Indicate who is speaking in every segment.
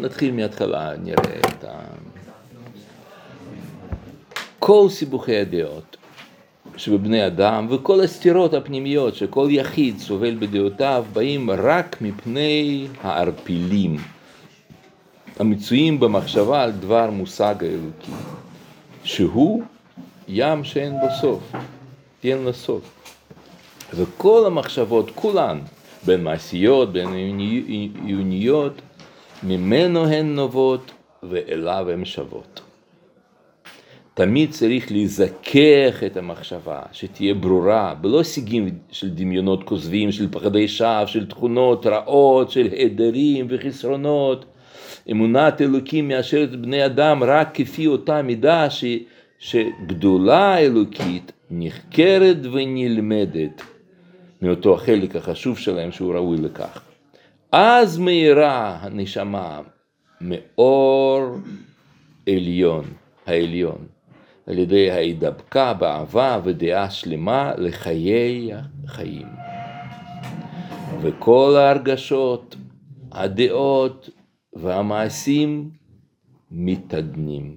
Speaker 1: נתחיל מההתחלה, נראה את ה... כל סיבוכי הדעות שבבני אדם וכל הסתירות הפנימיות שכל יחיד סובל בדעותיו באים רק מפני הערפילים המצויים במחשבה על דבר מושג האלוקי שהוא ים שאין בו סוף, אין לו סוף. וכל המחשבות כולן בין מעשיות, בין עיוניות, ממנו הן נובעות ואליו הן שוות. תמיד צריך לזכך את המחשבה, שתהיה ברורה, בלא סיגים של דמיונות כוזבים, של פחדי שווא, של תכונות רעות, של היעדרים וחסרונות. אמונת אלוקים מאשרת בני אדם רק כפי אותה מידה ש, שגדולה אלוקית נחקרת ונלמדת מאותו החלק החשוב שלהם שהוא ראוי לכך. אז מאירה הנשמה מאור עליון, העליון. על ידי ההידבקה באהבה ודעה שלמה לחיי החיים. וכל ההרגשות, הדעות והמעשים מתעדנים.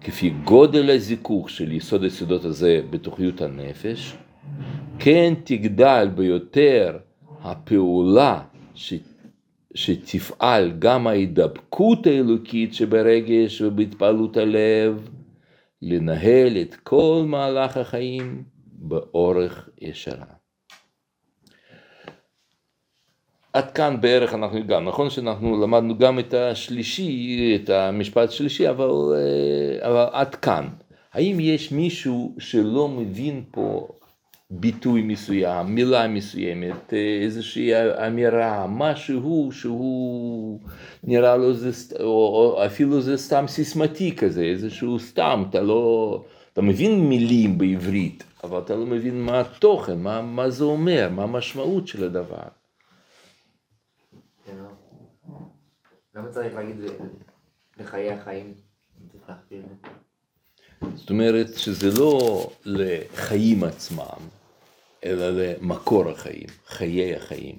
Speaker 1: כפי גודל הזיכוך של יסוד היסודות הזה בתוכיות הנפש, כן תגדל ביותר הפעולה שתפעל גם ההידבקות האלוקית שברגש ובהתפעלות הלב, לנהל את כל מהלך החיים באורך ישרה. עד כאן בערך אנחנו הגענו, נכון שאנחנו למדנו גם את השלישי, את המשפט השלישי, אבל, אה, אבל עד כאן. האם יש מישהו שלא מבין פה ביטוי מסוים, מילה מסוימת, איזושהי אמירה, משהו שהוא נראה לו זה, או אפילו זה סתם סיסמתי כזה, איזשהו סתם, אתה לא, אתה מבין מילים בעברית, אבל אתה לא מבין מה התוכן, מה, מה זה אומר, מה המשמעות של הדבר.
Speaker 2: כן, לא. למה צריך להגיד לחיי החיים?
Speaker 1: זאת אומרת שזה לא לחיים עצמם, אלא למקור החיים, חיי החיים,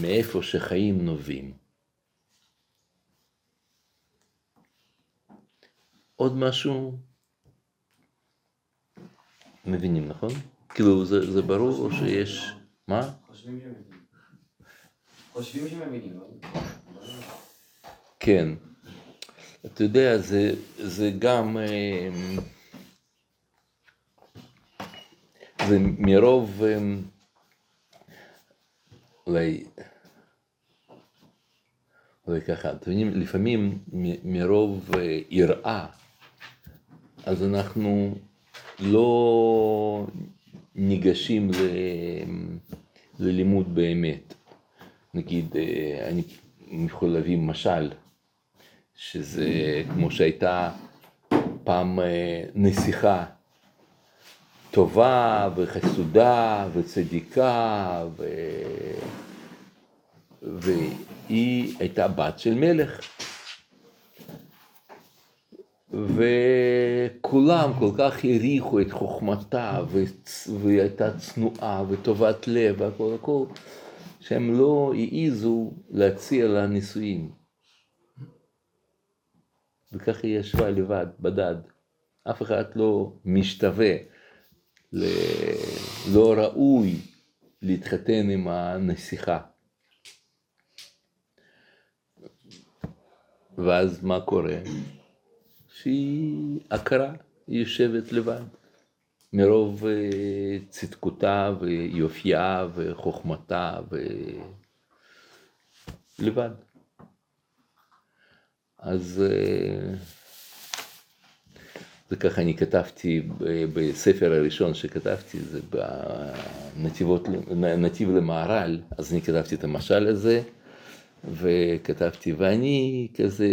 Speaker 1: מאיפה שחיים נובעים. עוד משהו? מבינים, נכון? כאילו זה, זה ברור או שיש... מה?
Speaker 2: חושבים שמבינים. לא?
Speaker 1: כן. אתה יודע, זה, זה גם... אה, זה מרוב, אמ, אולי, אולי ככה, אתם יודעים, לפעמים מרוב אה, יראה, אז אנחנו לא ניגשים ל... ללימוד באמת. נגיד, אה, אני יכול להביא משל, שזה כמו שהייתה פעם אה, נסיכה טובה וחסודה וצדיקה ו... והיא הייתה בת של מלך. וכולם כל כך העריכו את חוכמתה והיא הייתה צנועה וטובת לב והכל הכל, שהם לא העיזו להציע לה נישואים. וככה היא ישבה לבד, בדד. אף אחד לא משתווה לא ראוי להתחתן עם הנסיכה. ואז מה קורה? שהיא עקרה, היא יושבת לבד, מרוב אה, צדקותה ויופייה וחוכמתה ולבד. אז אה, זה ככה אני כתבתי בספר הראשון שכתבתי, זה בנתיבות, נתיב למהר"ל, אז אני כתבתי את המשל הזה, וכתבתי, ואני כזה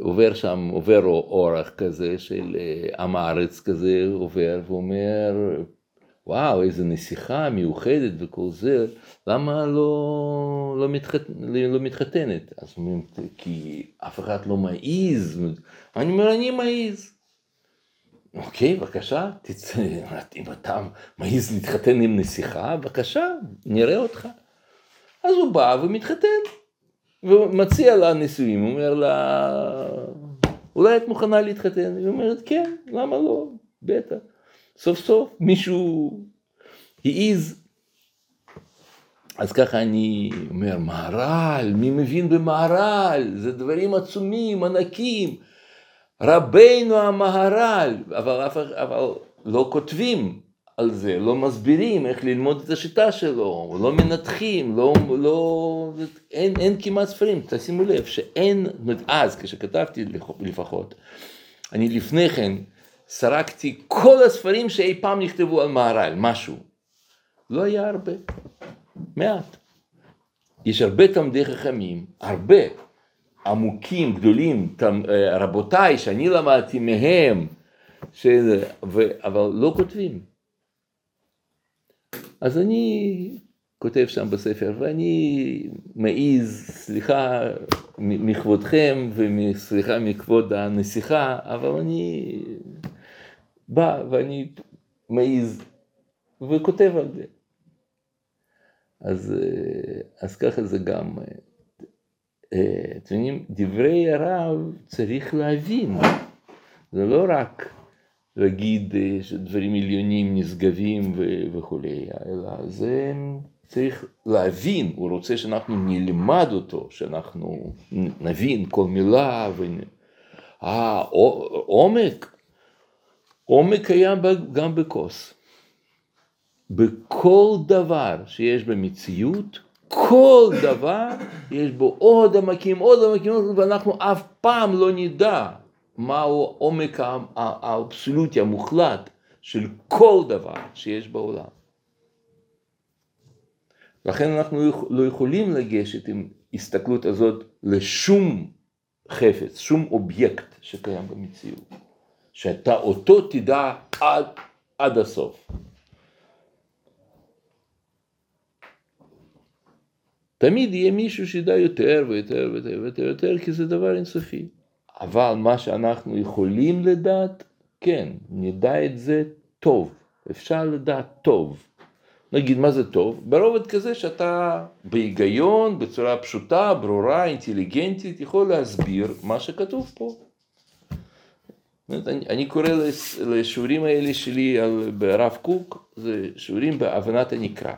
Speaker 1: עובר שם, עובר אורח כזה של עם הארץ כזה, עובר ואומר, וואו, איזה נסיכה מיוחדת וכל זה, למה לא, לא, מתחת, לא מתחתנת? אז אומרים, כי אף אחד לא מעז. אני אומר, אני מעז. אוקיי, בבקשה, תצא, אם אתה מעז להתחתן עם נסיכה, בבקשה, נראה אותך. אז הוא בא ומתחתן, ומציע לה נישואים, אומר לה, אולי את מוכנה להתחתן? היא אומרת, כן, למה לא? בטח. סוף סוף מישהו העז. אז ככה אני אומר, מהר"ל, מי מבין במהר"ל? זה דברים עצומים, ענקים. רבנו המהר"ל, אבל, אבל לא כותבים על זה, לא מסבירים איך ללמוד את השיטה שלו, לא מנתחים, לא, לא, אין, אין כמעט ספרים, תשימו לב שאין, אז כשכתבתי לפחות, אני לפני כן סרקתי כל הספרים שאי פעם נכתבו על מהר"ל, משהו, לא היה הרבה, מעט. יש הרבה תלמידי חכמים, הרבה, עמוקים, גדולים, אה, רבותיי, שאני למדתי מהם, של, ו, אבל לא כותבים. אז אני כותב שם בספר, ואני מעיז, סליחה מכבודכם וסליחה מכבוד הנסיכה, אבל אני בא ואני מעיז וכותב על זה. אז, אה, אז ככה זה גם, אה, אתם יודעים, דברי הרב צריך להבין, זה לא רק להגיד אה, שדברים עליונים נשגבים וכולי, אלא זה צריך להבין, הוא רוצה שאנחנו נלמד אותו, שאנחנו נבין כל מילה, העומק, עומק קיים גם בכוס. בכל דבר שיש במציאות, כל דבר יש בו עוד עמקים, עוד עמקים, ואנחנו אף פעם לא נדע מהו עומק האבסולוטי המוחלט של כל דבר שיש בעולם. לכן אנחנו לא יכולים לגשת עם הסתכלות הזאת לשום חפץ, שום אובייקט שקיים במציאות, שאתה אותו תדע עד, עד הסוף. תמיד יהיה מישהו שידע יותר ויותר ויותר ויותר, ויותר כי זה דבר אינסופי. אבל מה שאנחנו יכולים לדעת, כן, נדע את זה טוב, אפשר לדעת טוב. נגיד מה זה טוב? ברובד כזה שאתה בהיגיון, בצורה פשוטה, ברורה, אינטליגנטית, יכול להסביר מה שכתוב פה. אני, אני קורא לשיעורים האלה שלי על, ברב קוק, זה שיעורים בהבנת הנקרא.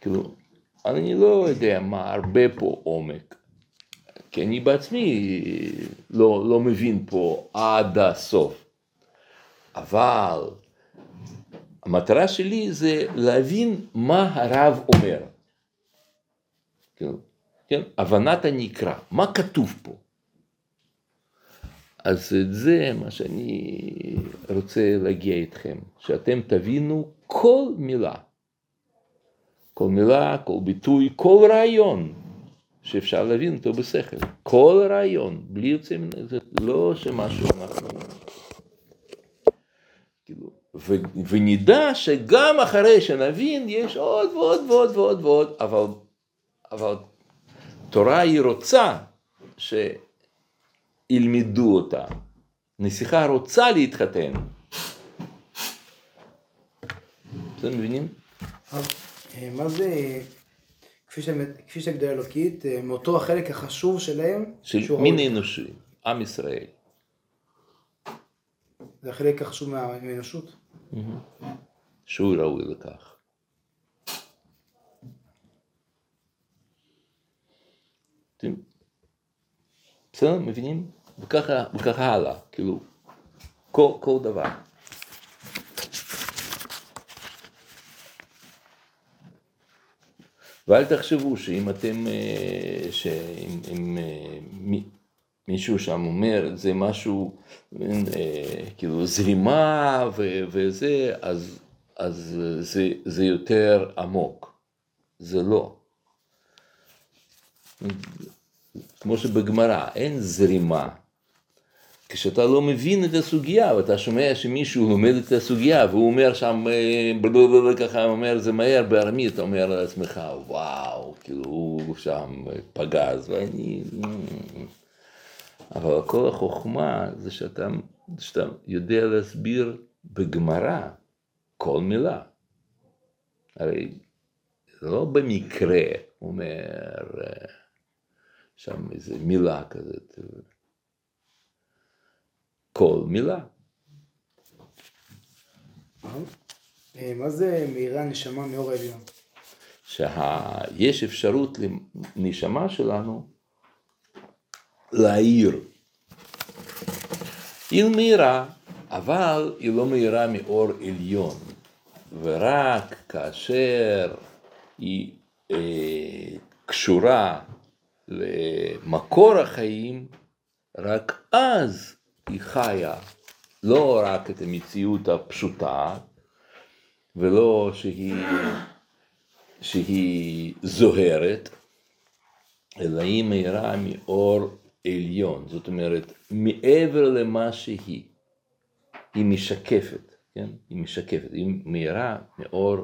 Speaker 1: כאילו, אני לא יודע מה הרבה פה עומק, כי אני בעצמי לא, לא מבין פה עד הסוף. אבל המטרה שלי זה להבין מה הרב אומר. כן, כן, הבנת הנקרא, מה כתוב פה. אז זה מה שאני רוצה להגיע איתכם, שאתם תבינו כל מילה. כל מילה, כל ביטוי, כל רעיון שאפשר להבין אותו בשכל. כל רעיון, בלי יוצא מן... זה לא שמשהו אנחנו... כאילו, ו, ונדע שגם אחרי שנבין יש עוד ועוד ועוד ועוד ועוד, אבל, אבל תורה היא רוצה שילמדו אותה. נסיכה רוצה להתחתן. אתם מבינים?
Speaker 3: אה, מה זה, כפי שהגדרה אלוקית, אה, מאותו החלק החשוב שלהם?
Speaker 1: של מין אנושי, עם ישראל.
Speaker 3: זה החלק החשוב מהאנושות?
Speaker 1: שהוא ראוי לכך. בסדר? מבינים? וככה, וככה הלאה, כאילו, כל, כל דבר. ואל תחשבו שאם אתם, אה, שאם אם, אה, מישהו שם אומר זה משהו, אה, כאילו זרימה ו, וזה, אז, אז זה, זה יותר עמוק. זה לא. כמו שבגמרא אין זרימה. כשאתה לא מבין את הסוגיה ואתה שומע שמישהו לומד את הסוגיה והוא אומר שם, בלבלבל ככה, אומר זה מהר בארמית, אתה אומר לעצמך, וואו, כאילו הוא שם פגז, ואני... אבל כל החוכמה זה שאתה, שאתה יודע להסביר בגמרא כל מילה. הרי זה לא במקרה, הוא אומר, אה, שם איזה מילה כזאת, כל מילה.
Speaker 3: אה, מה זה מאירה נשמה מאור העליון?
Speaker 1: שיש אפשרות לנשמה שלנו להאיר. היא מאירה, אבל היא לא מאירה מאור עליון, ורק כאשר היא אה, קשורה למקור החיים, רק אז היא חיה. לא רק את המציאות הפשוטה, ולא שהיא, שהיא זוהרת, אלא היא מאירה מאור עליון, זאת אומרת, מעבר למה שהיא, היא משקפת, כן? היא משקפת, היא מאירה מאור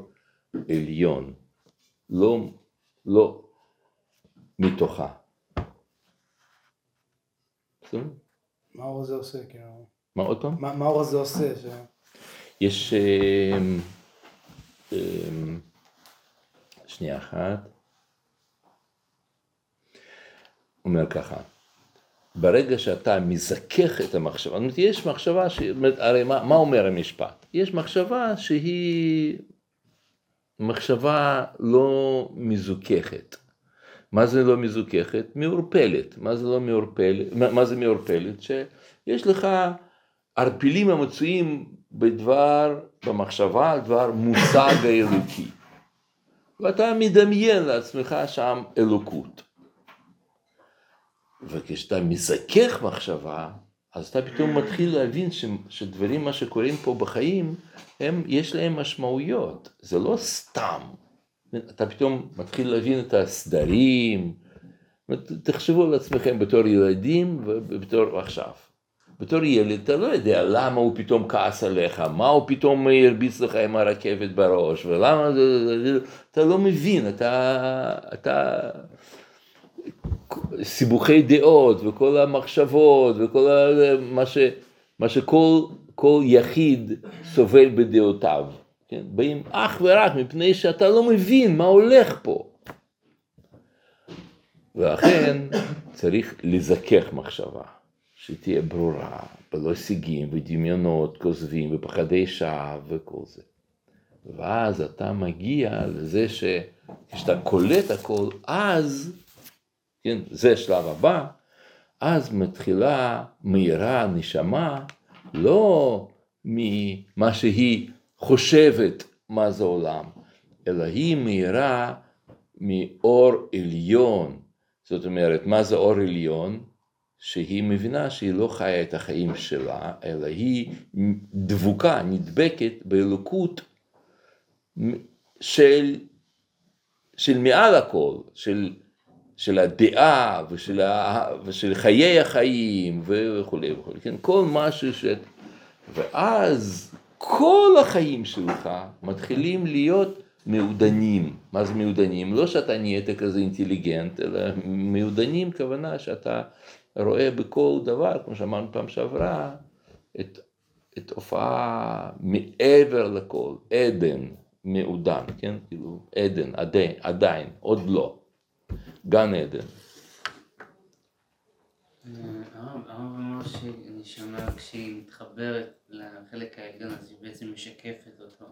Speaker 1: עליון, לא, לא מתוכה.
Speaker 3: מה האור הזה עושה? כאילו?
Speaker 1: מה עוד פעם?
Speaker 3: מה האור הזה עושה? ש...
Speaker 1: יש... אמ, אמ, שנייה אחת. אומר ככה, ברגע שאתה מזכך את המחשבה, זאת אומרת, יש מחשבה, ש... הרי מה, מה אומר המשפט? יש מחשבה שהיא מחשבה לא מזוככת. מה זה לא מזוככת? מעורפלת. מה זה לא מעורפלת? מה זה מעורפלת? שיש לך ערפילים המצויים בדבר, במחשבה על דבר מושג האלוקי. ואתה מדמיין לעצמך שם אלוקות. וכשאתה מזכך מחשבה, אז אתה פתאום מתחיל להבין ש, שדברים, מה שקורים פה בחיים, הם, יש להם משמעויות, זה לא סתם. אתה פתאום מתחיל להבין את הסדרים, תחשבו על עצמכם בתור ילדים ובתור עכשיו. בתור ילד אתה לא יודע למה הוא פתאום כעס עליך, מה הוא פתאום הרביץ לך עם הרכבת בראש, ולמה, אתה לא מבין, אתה, אתה, סיבוכי דעות וכל המחשבות וכל ה, מה, ש, מה שכל כל יחיד סובל בדעותיו, כן? באים אך ורק מפני שאתה לא מבין מה הולך פה. ולכן צריך לזכך מחשבה. שתהיה ברורה, בלא הישגים ודמיונות כוזבים ופחדי שווא וכל זה. ואז אתה מגיע לזה שכשאתה קולט הכל, אז, כן, זה השלב הבא, אז מתחילה מהירה נשמה, לא ממה שהיא חושבת מה זה עולם, אלא היא מהירה מאור עליון. זאת אומרת, מה זה אור עליון? שהיא מבינה שהיא לא חיה את החיים שלה, אלא היא דבוקה, נדבקת באלוקות של, של מעל הכל, של, של הדעה ושל, ה, ושל חיי החיים וכולי וכולי, כן, כל משהו ש... ואז כל החיים שלך מתחילים להיות מעודנים. מה זה מעודנים? לא שאתה נהיית כזה אינטליגנט, אלא מעודנים כוונה שאתה רואה בכל דבר, כמו שאמרנו פעם שעברה, את, את הופעה מעבר לכל, עדן מעודן, כן? כאילו עדן, עדיין, עדיין, עוד לא, גן עדן.
Speaker 4: הרב אמר שנשמה כשהיא מתחברת לחלק העליון אז היא בעצם משקפת אותו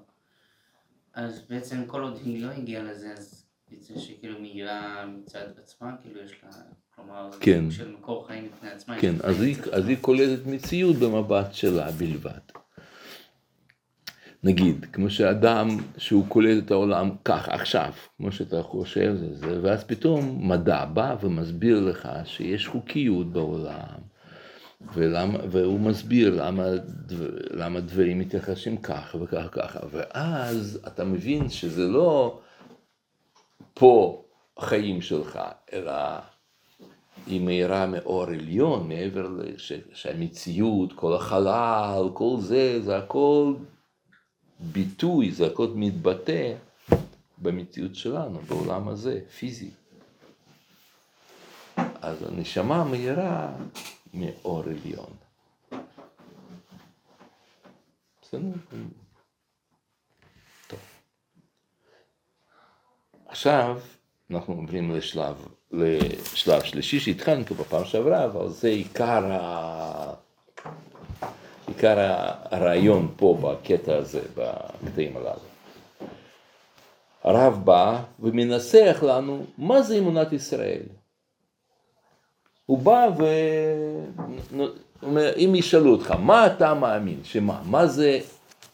Speaker 4: אז בעצם כל עוד היא לא הגיעה לזה אז יצא שכאילו מאירה מצד עצמה כאילו יש לה כלומר,
Speaker 1: כן.
Speaker 4: של מקור חיים בפני עצמה.
Speaker 1: כן, אז היא, אז היא קולטת מציאות במבט שלה בלבד. נגיד, כמו שאדם שהוא קולט את העולם כך עכשיו, כמו שאתה חושב, זה, זה, ואז פתאום מדע בא ומסביר לך שיש חוקיות בעולם, ולמה, והוא מסביר למה, למה דברים מתייחסים ככה וככה וככה, ואז אתה מבין שזה לא פה החיים שלך, אלא היא מאירה מאור עליון, מעבר לש, שהמציאות, כל החלל, כל זה, זה הכל ביטוי, זה הכל מתבטא במציאות שלנו, בעולם הזה, פיזי. אז הנשמה מאירה מאור עליון. בסדר? עכשיו אנחנו עוברים לשלב, לשלב שלישי שהתחלנו בפעם שעברה, אבל זה עיקר, ה... עיקר הרעיון פה בקטע הזה, בקטעים הללו. הרב בא ומנסח לנו מה זה אמונת ישראל. הוא בא ואומר, אם ישאלו אותך, מה אתה מאמין? שמה? מה זה,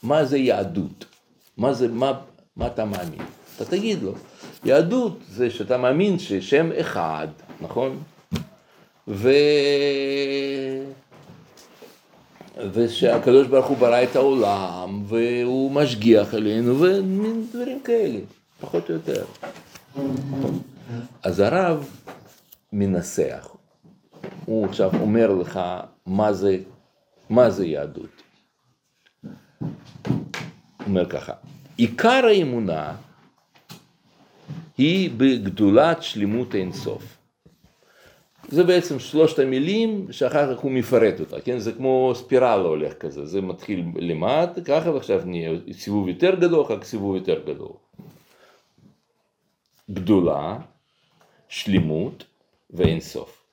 Speaker 1: מה זה יהדות? מה, זה, מה, מה אתה מאמין? אתה תגיד לו. יהדות זה שאתה מאמין ששם אחד, נכון? ו... ושהקדוש ברוך הוא ברא את העולם, והוא משגיח עלינו, ומין דברים כאלה, פחות או יותר. אז הרב מנסח, הוא עכשיו אומר לך מה זה, מה זה יהדות. אומר ככה, עיקר האמונה היא בגדולת שלמות אין סוף. זה בעצם שלושת המילים שאחר כך הוא מפרט אותה, כן? זה כמו ספירלה הולך כזה, זה מתחיל למט, ככה ועכשיו נהיה סיבוב יותר גדול, אחר כך סיבוב יותר גדול. גדולה, שלמות ואין סוף.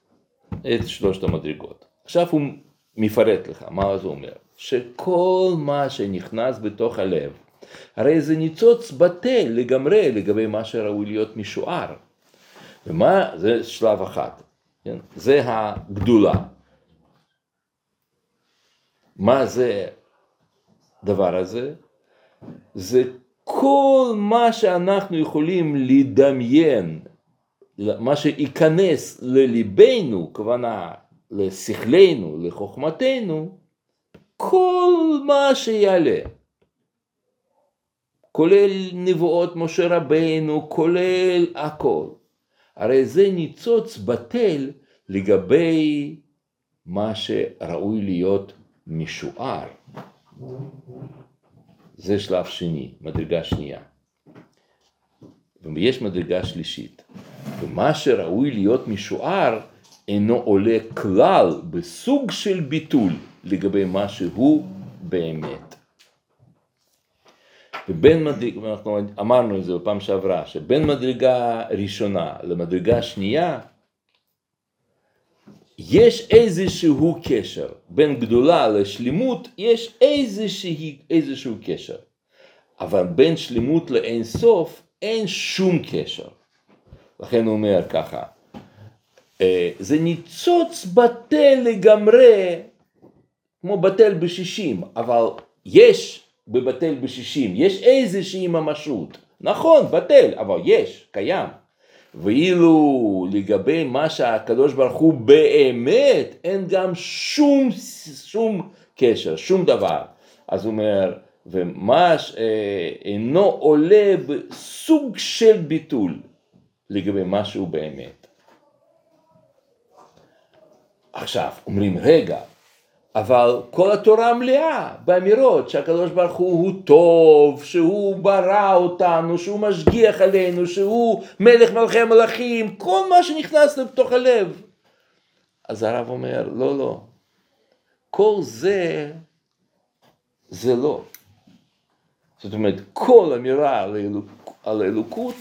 Speaker 1: את שלושת המדרגות. עכשיו הוא מפרט לך, מה זה אומר? שכל מה שנכנס בתוך הלב הרי זה ניצוץ בטל לגמרי לגבי מה שראוי להיות משוער. ומה, זה שלב אחד, כן? זה הגדולה. מה זה הדבר הזה? זה כל מה שאנחנו יכולים לדמיין, מה שייכנס לליבנו, כוונה לשכלנו, לחוכמתנו, כל מה שיעלה. כולל נבואות משה רבנו, כולל הכל. הרי זה ניצוץ בטל לגבי מה שראוי להיות משוער. זה שלב שני, מדרגה שנייה. ויש מדרגה שלישית. ומה שראוי להיות משוער אינו עולה כלל בסוג של ביטול לגבי מה שהוא באמת. ובין מדרגה, אנחנו אמרנו את זה בפעם שעברה, שבין מדרגה ראשונה למדרגה שנייה, יש איזשהו קשר, בין גדולה לשלמות יש איזשהו, איזשהו קשר, אבל בין שלמות לאין סוף אין שום קשר. לכן הוא אומר ככה, אה, זה ניצוץ בטל לגמרי, כמו בטל בשישים, אבל יש בבטל בשישים, יש איזושהי ממשות, נכון, בטל, אבל יש, קיים. ואילו לגבי מה שהקדוש ברוך הוא באמת, אין גם שום, שום קשר, שום דבר. אז הוא אומר, ומה שאינו עולה בסוג של ביטול לגבי מה שהוא באמת. עכשיו, אומרים, רגע, אבל כל התורה מלאה באמירות שהקדוש ברוך הוא הוא טוב, שהוא ברא אותנו, שהוא משגיח עלינו, שהוא מלך מלכי המלכים, כל מה שנכנס לתוך הלב. אז הרב אומר, לא, לא, כל זה, זה לא. זאת אומרת, כל אמירה על, אלוק, על אלוקות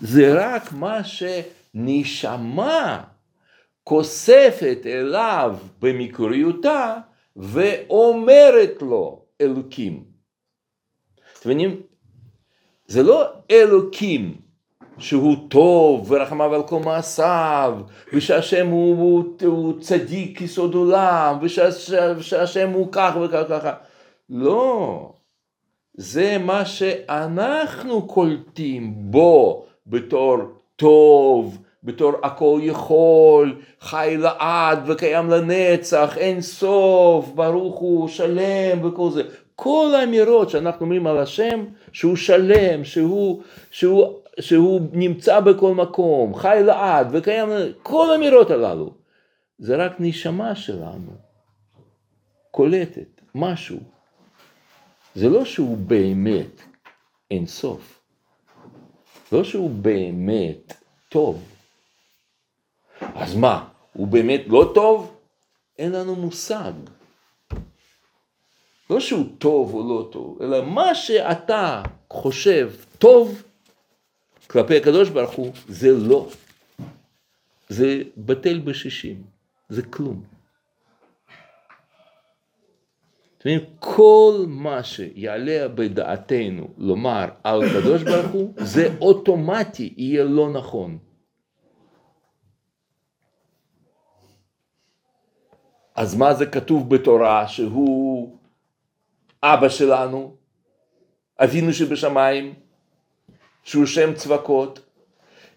Speaker 1: זה רק מה שנשמה כוספת אליו במקוריותה ואומרת לו אלוקים. אתם מבינים? זה לא אלוקים שהוא טוב ורחמיו על כל מעשיו ושהשם הוא, הוא, הוא צדיק יסוד עולם ושהשם הוא כך וכך וככה. לא. זה מה שאנחנו קולטים בו בתור טוב בתור הכל יכול, חי לעד וקיים לנצח, אין סוף, ברוך הוא, שלם וכל זה. כל האמירות שאנחנו אומרים על השם, שהוא שלם, שהוא, שהוא, שהוא נמצא בכל מקום, חי לעד וקיים, כל האמירות הללו, זה רק נשמה שלנו, קולטת משהו. זה לא שהוא באמת אין סוף, לא שהוא באמת טוב. אז מה, הוא באמת לא טוב? אין לנו מושג. לא שהוא טוב או לא טוב, אלא מה שאתה חושב טוב, כלפי הקדוש ברוך הוא, זה לא. זה בטל בשישים, זה כלום. אתם מבינים? כל מה שיעלה בדעתנו לומר על הקדוש ברוך הוא, זה אוטומטי יהיה לא נכון. אז מה זה כתוב בתורה שהוא אבא שלנו, אבינו שבשמיים, שהוא שם צבקות?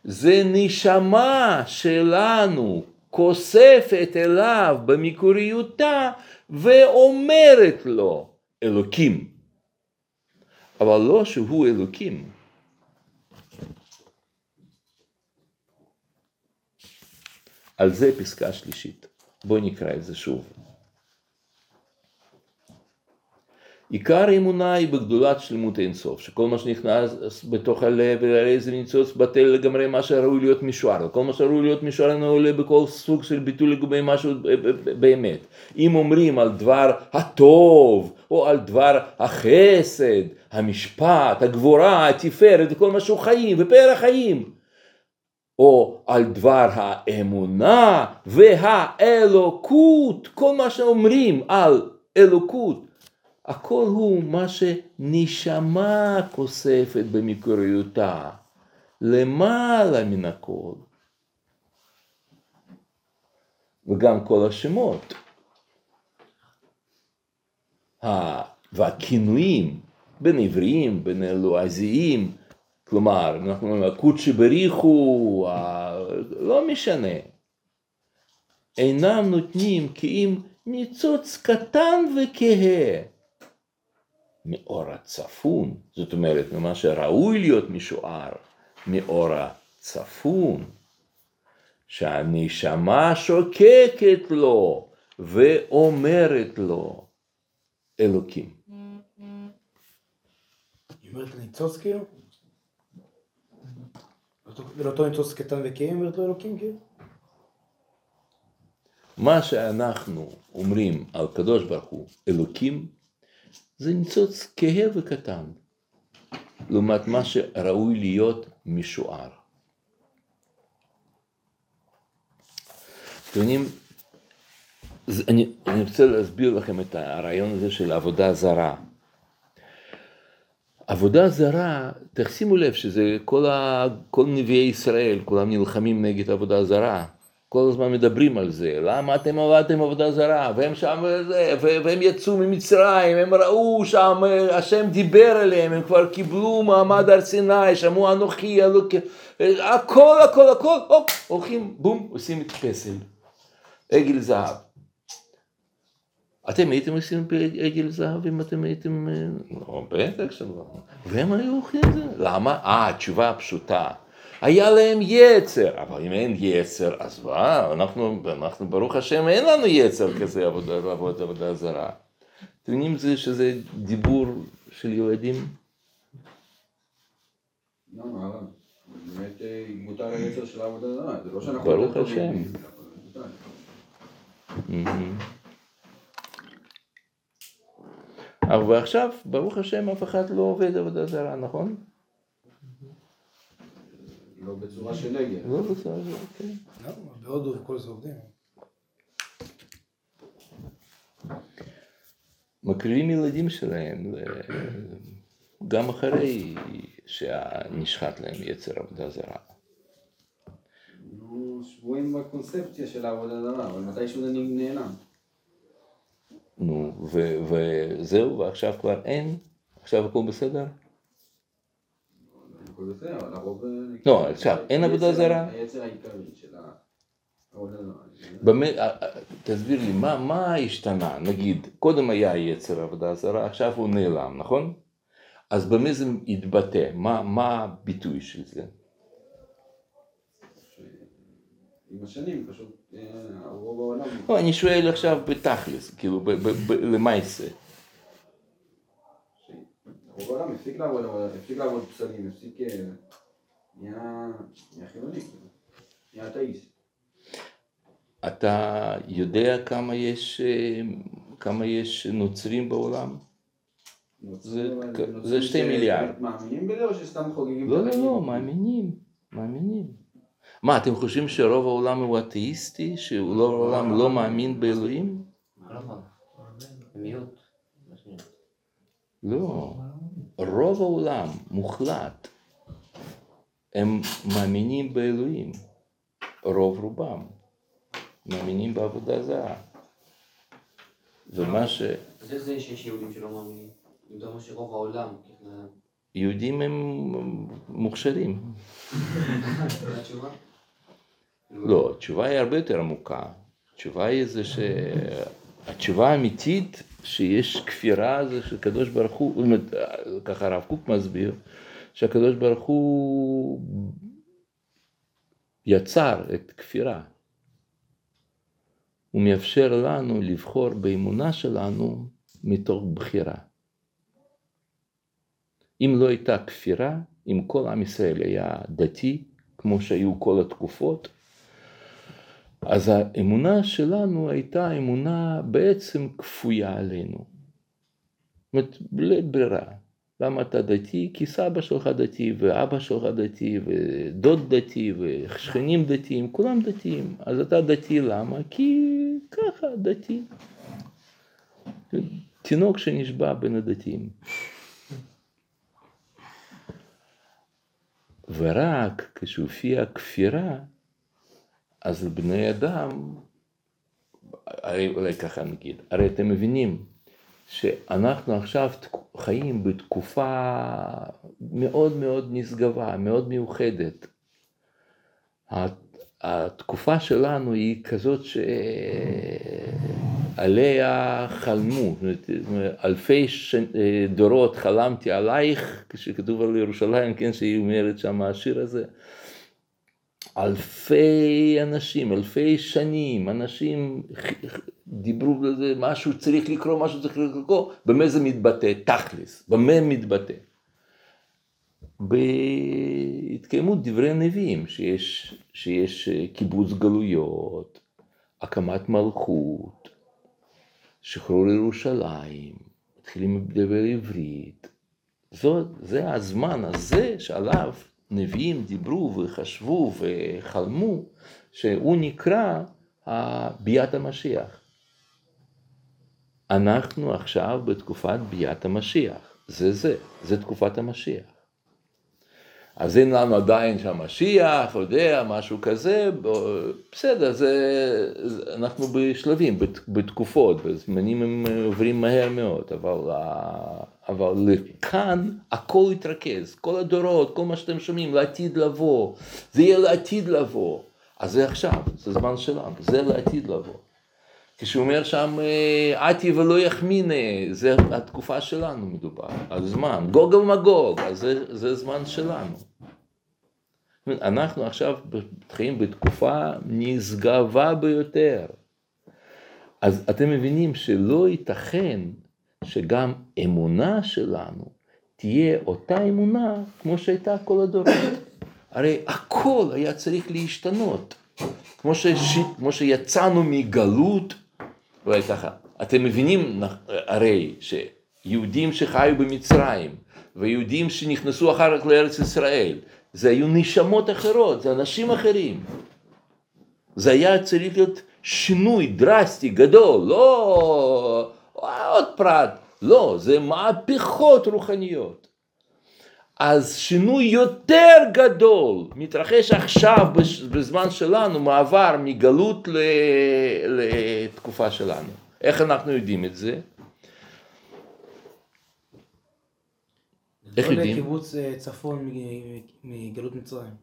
Speaker 1: זה נשמה שלנו כוספת אליו במקוריותה ואומרת לו אלוקים. אבל לא שהוא אלוקים. על זה פסקה שלישית. בואי נקרא את זה שוב. עיקר האמונה היא בגדולת שלמות אינסוף, שכל מה שנכנס בתוך הלב, הרי זה ניצוץ בטל לגמרי מה שראוי להיות משוער, וכל מה שראוי להיות משוער אינו עולה בכל סוג של ביטוי לגבי משהו באמת. אם אומרים על דבר הטוב, או על דבר החסד, המשפט, הגבורה, התפארת, וכל מה שהוא חיים, ופאר החיים, או על דבר האמונה והאלוקות, כל מה שאומרים על אלוקות, הכל הוא מה שנשמה כוספת במקוריותה, למעלה מן הכל. וגם כל השמות. והכינויים בין עבריים, בין לועזיים, כלומר, אנחנו אומרים, הקודשי בריחו, לא משנה. אינם נותנים כי אם ניצוץ קטן וכהה מאור הצפון, זאת אומרת, ממה שראוי להיות משוער, מאור הצפון, שהנשמה שוקקת לו ואומרת לו, אלוקים.
Speaker 3: היא אומרת ניצוץ כאילו? זה לאותו ניצוץ קטן וכהה אומרת לו אלוקים כאילו?
Speaker 1: מה שאנחנו אומרים על קדוש ברוך הוא אלוקים, זה ניצוץ כהה וקטן, לעומת מה שראוי להיות משוער. אתם אני, אני רוצה להסביר לכם את הרעיון הזה של עבודה זרה. עבודה זרה, תשימו לב שזה כל, ה, כל נביאי ישראל, כולם נלחמים נגד עבודה זרה. כל הזמן מדברים על זה, למה אתם עבדתם עבודה זרה, והם שם, והם יצאו ממצרים, הם ראו שם, השם דיבר אליהם, הם כבר קיבלו מעמד הר סיני, שמעו אנוכי, אלוק, הכל, הכל, הכל, הופ, הולכים, בום, עושים את פסל, עגל זהב. אתם הייתם עושים עגל זהב אם אתם הייתם, לא, בטח שלא, והם היו הולכים את זה, למה? אה, התשובה הפשוטה. היה להם יצר, אבל אם אין יצר, אז מה, אנחנו, אנחנו ברוך השם אין לנו יצר כזה עבודה, לעבוד עבודה זרה. אתם יודעים שזה דיבור של ילדים?
Speaker 5: לא, מה, באמת מותר היצר של העבודה זרה, זה לא שאנחנו...
Speaker 1: ברוך השם. אבל עכשיו, ברוך השם, אף אחד לא עובד עבודה זרה, נכון?
Speaker 5: לא בצורה של נגד.
Speaker 1: לא בצורה של, כן.
Speaker 3: לא, בהודו וכל זה עובדים.
Speaker 1: מקריבים ילדים שלהם, גם אחרי שנשחט להם יצר עבודה זרה.
Speaker 5: נו, שבויים בקונספציה של העבודה זרה, אבל מתישהו זה נעלם.
Speaker 1: נו, וזהו, ועכשיו כבר אין? עכשיו הכל בסדר?
Speaker 5: הרוב...
Speaker 1: לא, עכשיו, אין עבודה זרה?
Speaker 5: היצר העיקרי של העבודה זרה.
Speaker 1: באמת, תסביר לי, מה, מה השתנה? נגיד, קודם היה יצר עבודה זרה, עכשיו הוא נעלם, נכון? אז במה זה התבטא? מה, מה הביטוי של זה?
Speaker 5: עם השנים פשוט הרוב העולם...
Speaker 1: לא, אני שואל עכשיו בתכלס, כאילו, למעשה.
Speaker 5: רוב העולם הפסיק לעבוד, הפסיק לעבוד פסלים, הפסיק... נהיה נהיה חילוני, כאילו. נהיה אתאיסט.
Speaker 1: אתה יודע כמה יש, כמה יש נוצרים בעולם? זה- שתי מיליארד.
Speaker 5: מאמינים בזה או שסתם חוגגים
Speaker 1: לא, לא? לא, מאמינים, מאמינים. מה, אתם חושבים שרוב העולם הוא אתאיסטי? לא העולם לא מאמין באלוהים?
Speaker 2: לא.
Speaker 1: רוב העולם, מוחלט, הם מאמינים באלוהים. רוב רובם. מאמינים בעבודה זרה. ומה ש...
Speaker 2: אז איך זה שיש יהודים שלא מאמינים? אתה אומר שרוב העולם,
Speaker 1: יהודים הם מוכשרים. לא, התשובה היא הרבה יותר עמוקה. התשובה היא זה ש... התשובה האמיתית שיש כפירה זה שקדוש ברוך הוא, ככה הרב קוק מסביר, שהקדוש ברוך הוא יצר את כפירה. הוא מאפשר לנו לבחור באמונה שלנו מתוך בחירה. אם לא הייתה כפירה, אם כל עם ישראל היה דתי, כמו שהיו כל התקופות, אז האמונה שלנו הייתה אמונה בעצם כפויה עלינו. זאת אומרת, ברירה. למה אתה דתי? כי סבא שלך דתי, ואבא שלך דתי, ודוד דתי, ושכנים דתיים, כולם דתיים. אז אתה דתי למה? כי ככה, דתי. תינוק שנשבע בין הדתיים. ורק כשהופיעה כפירה, אז בני אדם, הרי אולי ככה נגיד, הרי אתם מבינים שאנחנו עכשיו חיים בתקופה מאוד מאוד נשגבה, מאוד מיוחדת. התקופה שלנו היא כזאת שעליה חלמו, זאת אומרת, אלפי ש... דורות חלמתי עלייך, כשכתוב על ירושלים, כן, שהיא אומרת שם השיר הזה. אלפי אנשים, אלפי שנים, אנשים דיברו על זה, משהו צריך לקרות, משהו צריך לקרות, במה זה מתבטא? תכלס, במה מתבטא? בהתקיימות דברי הנביאים, שיש, שיש קיבוץ גלויות, הקמת מלכות, שחרור ירושלים, מתחילים לדבר עברית. זאת, זה הזמן הזה שעליו נביאים דיברו וחשבו וחלמו, שהוא נקרא ביאת המשיח. אנחנו עכשיו בתקופת ביאת המשיח, זה זה, זה תקופת המשיח. אז אין לנו עדיין שהמשיח, יודע, משהו כזה, בסדר, זה, אנחנו בשלבים, בתקופות, בזמנים הם עוברים מהר מאוד, אבל, אבל לכאן הכל יתרכז, כל הדורות, כל מה שאתם שומעים, לעתיד לבוא, זה יהיה לעתיד לבוא, אז זה עכשיו, זה זמן שלנו, זה לעתיד לבוא. כשהוא אומר שם, עתי ולא יחמיני, זה התקופה שלנו מדובר, הזמן, גוג ומגוג, אז זה, זה זמן שלנו. אנחנו עכשיו חיים בתקופה נשגבה ביותר. אז אתם מבינים שלא ייתכן שגם אמונה שלנו תהיה אותה אמונה כמו שהייתה כל הדורות. הרי הכל היה צריך להשתנות. כמו, שש... כמו שיצאנו מגלות, אולי ככה, אתם מבינים הרי שיהודים שחיו במצרים ויהודים שנכנסו אחר כך לארץ ישראל, זה היו נשמות אחרות, זה אנשים אחרים. זה היה צריך להיות שינוי דרסטי, גדול, לא עוד פרט, לא, זה מהפכות רוחניות. אז שינוי יותר גדול מתרחש עכשיו בזמן שלנו, מעבר מגלות לתקופה שלנו. איך אנחנו יודעים את זה? איך יודעים?
Speaker 3: קיבוץ אה, צפון מגלות מצרים.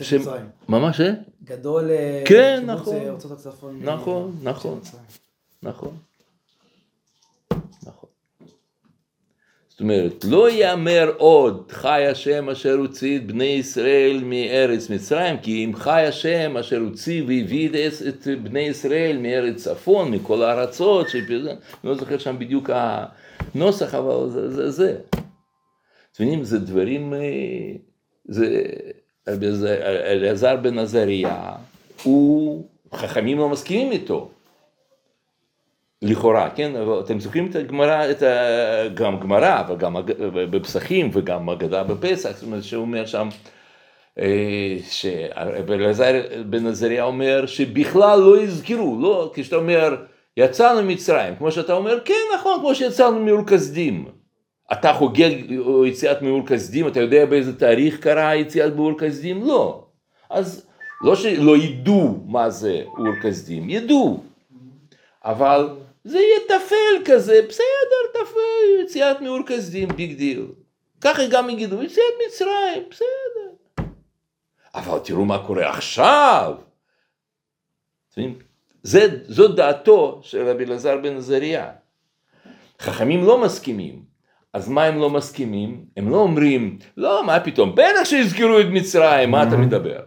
Speaker 1: ש-
Speaker 3: מצרים.
Speaker 1: ממש אה?
Speaker 3: גדול אה,
Speaker 1: כן, נכון.
Speaker 3: אה, ארצות הצפון.
Speaker 1: נכון. נכון. נכון. אומרת, לא יאמר עוד חי השם אשר הוציא את בני ישראל מארץ מצרים, כי אם חי השם אשר הוציא והביא את, בני ישראל מארץ צפון, מכל הארצות, אני לא זוכר שם בדיוק הנוסח, אבל זה זה. זה. אתם זה דברים, אה, זה, אלעזר בן עזריה, הוא, חכמים לא מסכימים איתו. לכאורה, כן, אתם זוכרים את הגמרא, את ה... גם גמרא, וגם בפסחים וגם אגדה בפסח, זאת אומרת שהוא אומר שם, אה, שאלעזר בן עזריה אומר שבכלל לא יזכרו, לא, כשאתה אומר יצאנו ממצרים, כמו שאתה אומר, כן נכון, כמו שיצאנו מאור כשדים. אתה חוגג יציאת מאור כשדים, אתה יודע באיזה תאריך קרה יציאת מאור כשדים? לא. אז לא שלא ידעו מה זה אור כשדים, ידעו. אבל זה יהיה טפל כזה, בסדר, טפל, יציאת מאור כשדים, big deal. ככה גם יגידו, יציאת מצרים, בסדר. אבל תראו מה קורה עכשיו. זו דעתו של רבי אלעזר בן עזריה. חכמים לא מסכימים. אז מה הם לא מסכימים? הם לא אומרים, לא, מה פתאום, בטח שיזכרו את מצרים, מה אתה מדבר?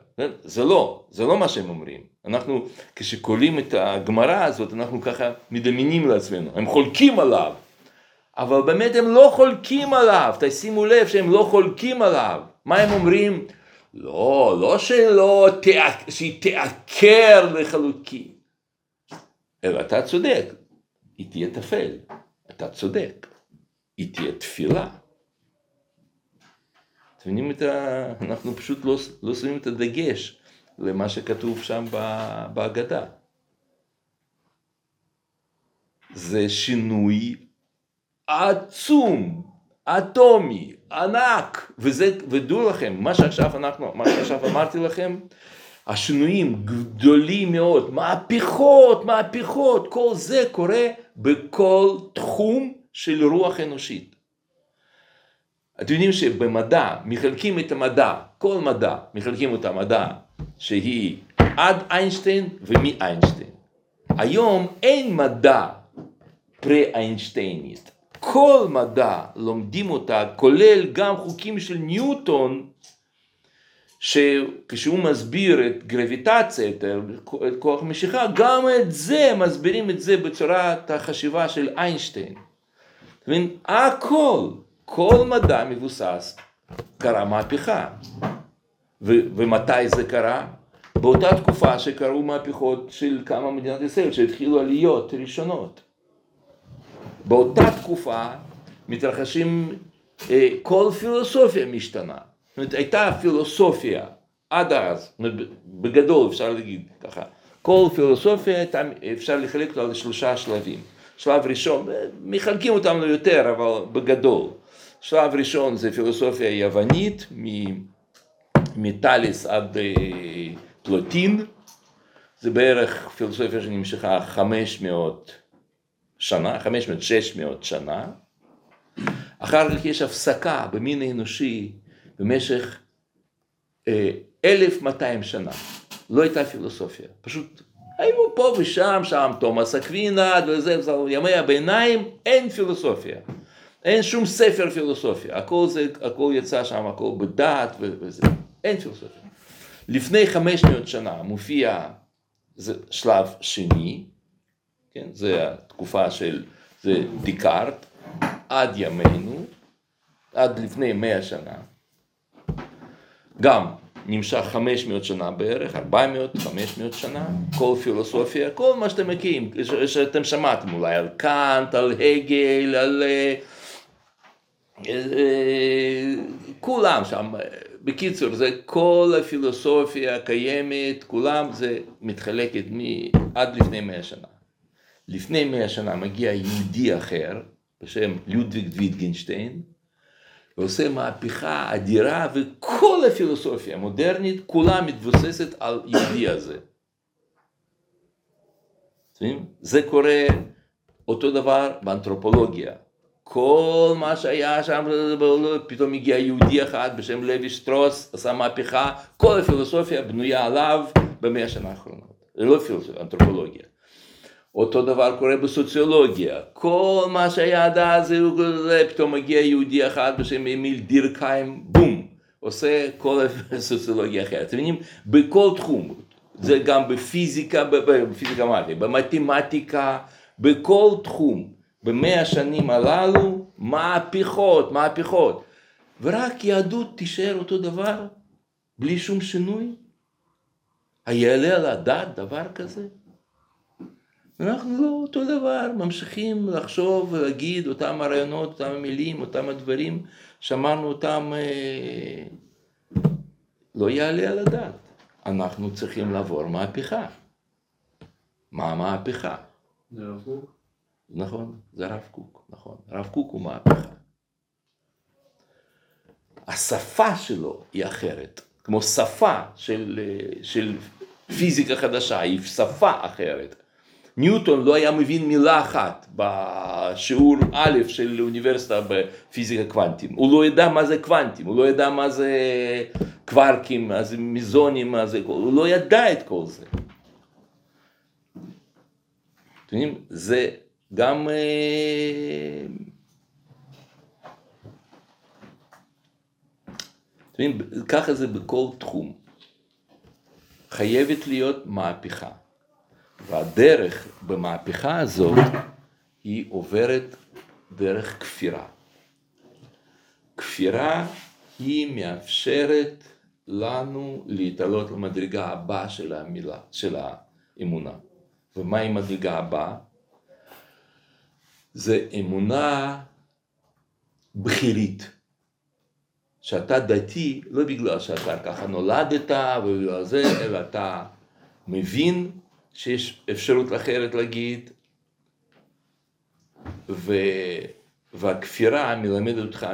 Speaker 1: זה לא, זה לא מה שהם אומרים. אנחנו, כשקוראים את הגמרא הזאת, אנחנו ככה מדמיינים לעצמנו, הם חולקים עליו. אבל באמת הם לא חולקים עליו, תשימו לב שהם לא חולקים עליו. מה הם אומרים? לא, לא שלא, שהיא תעקר לחלוטין. אלא אתה צודק, היא תהיה טפל, אתה צודק, היא תהיה תפילה. אתם מבינים את ה... אנחנו פשוט לא, לא שמים את הדגש למה שכתוב שם בהגדה. זה שינוי עצום, אטומי, ענק, וזה, ודעו לכם, מה שעכשיו אנחנו, מה שעכשיו אמרתי לכם, השינויים גדולים מאוד, מהפכות, מהפכות, כל זה קורה בכל תחום של רוח אנושית. אתם יודעים שבמדע מחלקים את המדע, כל מדע, מחלקים את המדע שהיא עד איינשטיין ומאיינשטיין. היום אין מדע פרה-איינשטיינית. כל מדע לומדים אותה, כולל גם חוקים של ניוטון, שכשהוא מסביר את גרביטציה, את, כוח משיכה, גם את זה, מסבירים את זה בצורת החשיבה של איינשטיין. אתה מבין? הכל, כל מדע מבוסס, קרה מהפכה. ו- ומתי זה קרה? באותה תקופה שקרו מהפכות של כמה מדינת ישראל, שהתחילו עליות ראשונות. באותה תקופה מתרחשים, אה, כל פילוסופיה משתנה. זאת אומרת, הייתה פילוסופיה עד אז, בגדול אפשר להגיד ככה, כל פילוסופיה הייתה, אפשר לחלק אותה לשלושה שלבים. שלב ראשון, אה, מחלקים אותם ליותר, אבל בגדול. שלב ראשון זה פילוסופיה יוונית, מטאליס עד אה, פלוטין, זה בערך פילוסופיה שנמשכה 500 שנה, 500-600 שנה. אחר כך יש הפסקה במין האנושי במשך אה, 1,200 שנה. לא הייתה פילוסופיה, פשוט היו פה ושם, שם תומאס אקווינה וזה, ימי הביניים אין פילוסופיה. אין שום ספר פילוסופיה, הכל, זה, הכל יצא שם, הכל בדעת וזה, אין פילוסופיה. לפני 500 שנה מופיע זה שלב שני, כן, זה התקופה של, זה דיקארט, עד ימינו, עד לפני 100 שנה, גם נמשך 500 שנה בערך, 400, 500 שנה, כל פילוסופיה, כל מה שאתם מכירים, שאתם שמעתם אולי על קאנט, על הגל, על... אה, אה, כולם שם, בקיצור, זה כל הפילוסופיה הקיימת, כולם זה מתחלקת מ- עד לפני מאה שנה. לפני מאה שנה מגיע יהודי אחר, בשם לודוויג ויטגנשטיין, ועושה מהפכה אדירה, וכל הפילוסופיה המודרנית כולה מתבוססת על יהודי הזה. זה קורה אותו דבר באנתרופולוגיה. כל מה שהיה שם, פתאום הגיע יהודי אחד בשם לוי שטרוס, עשה מהפכה, כל הפילוסופיה בנויה עליו במאה השנה האחרונות. לא פילוסופיה, אנתרופולוגיה. אותו דבר קורה בסוציולוגיה, כל מה שהיה עד אז, פתאום מגיע יהודי אחד בשם אמיל דירקהיים, בום, עושה כל הסוציולוגיה אחרת. אתם מבינים? בכל תחום, זה גם בפיזיקה, בפיזיקה אמרתי, במתמטיקה, בכל תחום. במאה השנים הללו, מהפכות, מהפכות. ורק יהדות תישאר אותו דבר, בלי שום שינוי? היעלה על הדעת דבר כזה? אנחנו לא אותו דבר, ממשיכים לחשוב ולהגיד אותם הרעיונות, אותם המילים, אותם הדברים, שאמרנו אותם, אה, לא יעלה על הדעת. אנחנו צריכים לעבור מהפכה. מה המהפכה?
Speaker 5: זה לא קוק?
Speaker 1: נכון, זה הרב קוק, נכון. הרב קוק הוא מהפכה. השפה שלו היא אחרת, כמו שפה של, אה, של פיזיקה חדשה, היא שפה אחרת. ניוטון לא היה מבין מילה אחת בשיעור א' של אוניברסיטה בפיזיקה קוונטים. הוא לא ידע מה זה קוונטים, הוא לא ידע מה זה קווארקים, מה זה מיזונים, מה זה... הוא לא ידע את כל זה. אתם יודעים, זה גם... אה, אתם יודעים, ככה זה בכל תחום. חייבת להיות מהפכה. והדרך במהפכה הזאת היא עוברת דרך כפירה. כפירה היא מאפשרת לנו להתעלות למדרגה הבאה של המילה, של האמונה. ומהי מדרגה הבאה? זה אמונה בכירית. שאתה דתי לא בגלל שאתה ככה נולדת ובגלל זה, אלא אתה מבין שיש אפשרות אחרת להגיד, ו... והכפירה מלמדת אותך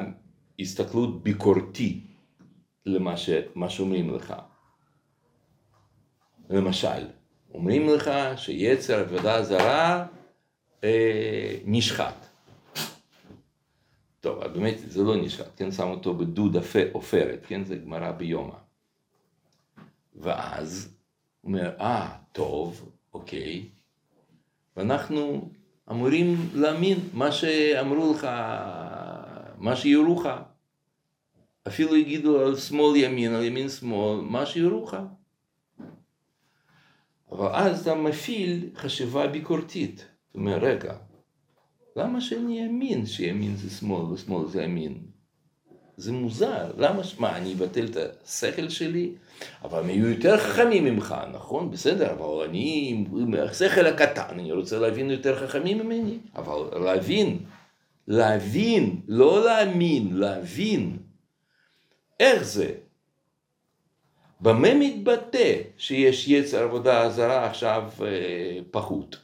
Speaker 1: הסתכלות ביקורתי למה ש... שאומרים לך. למשל, אומרים לך שיצר עבודה זרה אה, נשחט. טוב, באמת זה לא נשחט, כן, שם אותו בדוד עופרת, כן, זה גמרא ביומא. ואז הוא אומר, אה, טוב, אוקיי, ואנחנו אמורים להאמין מה שאמרו לך, מה שיראו לך. אפילו יגידו על שמאל ימין, על ימין שמאל, מה שיראו לך. אבל אז אתה מפעיל חשיבה ביקורתית. זאת אומרת, רגע, למה שאני אאמין שימין זה שמאל ושמאל זה ימין? זה מוזר, למה, מה, אני אבטל את השכל שלי? אבל הם יהיו יותר חכמים ממך, נכון? בסדר, אבל אני, השכל הקטן, אני רוצה להבין יותר חכמים ממני, אבל להבין, להבין, לא להאמין, להבין. איך זה? במה מתבטא שיש יצר עבודה זרה עכשיו אה, פחות?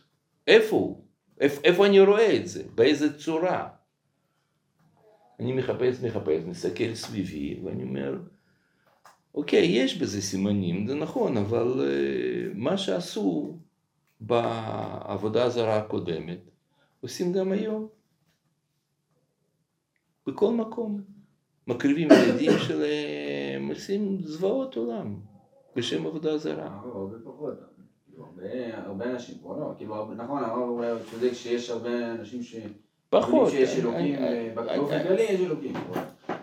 Speaker 1: איפה הוא? איפה, איפה אני רואה את זה? באיזה צורה? אני מחפש, מחפש, מסתכל סביבי, ואני אומר, אוקיי, יש בזה סימנים, זה נכון, אבל uh, מה שעשו בעבודה הזרה הקודמת, עושים גם היום. בכל מקום. מקריבים ילדים שלהם, עושים זוועות עולם בשם עבודה זרה.
Speaker 5: הרבה פחות. הרבה אנשים פה לא, כאילו, נכון, הרב אולי צודק שיש הרבה אנשים ש...
Speaker 1: פחות.
Speaker 5: שיש אלוקים, באופן כללי יש אלוקים.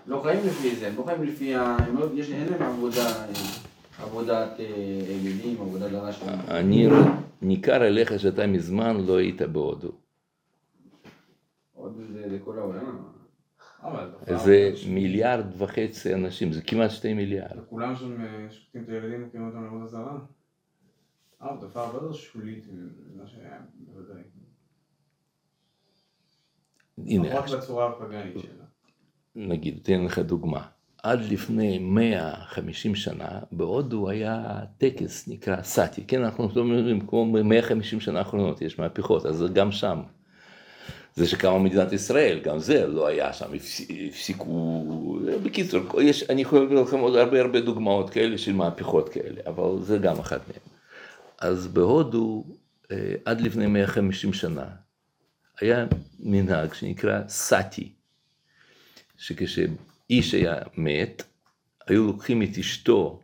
Speaker 5: לא חיים לפי זה, הם לא חיים לפי ה... לא- אין להם עבודה, עבודת אלילים, עבודה זרה שלהם.
Speaker 1: אני ניכר עליך שאתה מזמן לא היית בהודו.
Speaker 5: הודו זה לכל העולם.
Speaker 1: זה מיליארד וחצי אנשים, זה כמעט שתי מיליארד.
Speaker 6: כולם שם שופטים את הילדים וכאילו אותם לעבודה זרה? אה, תופעה הרבה יותר שולית ממה שהיה בוודאי.
Speaker 1: הנה,
Speaker 6: רק בצורה הפגנית שלה.
Speaker 1: נגיד, אתן לך דוגמה. עד לפני 150 שנה, בהודו היה טקס נקרא סאטי, כן, אנחנו לא אומרים, כמו 150 שנה האחרונות, יש מהפכות, אז גם שם. זה שקמה מדינת ישראל, גם זה לא היה שם, הפסיקו, בקיצור, יש, אני יכול להביא לכם עוד הרבה הרבה דוגמאות כאלה של מהפכות כאלה, אבל זה גם אחת מהן. אז בהודו, אה, עד לפני 150 שנה, היה מנהג שנקרא סאטי, שכשאיש היה מת, היו לוקחים את אשתו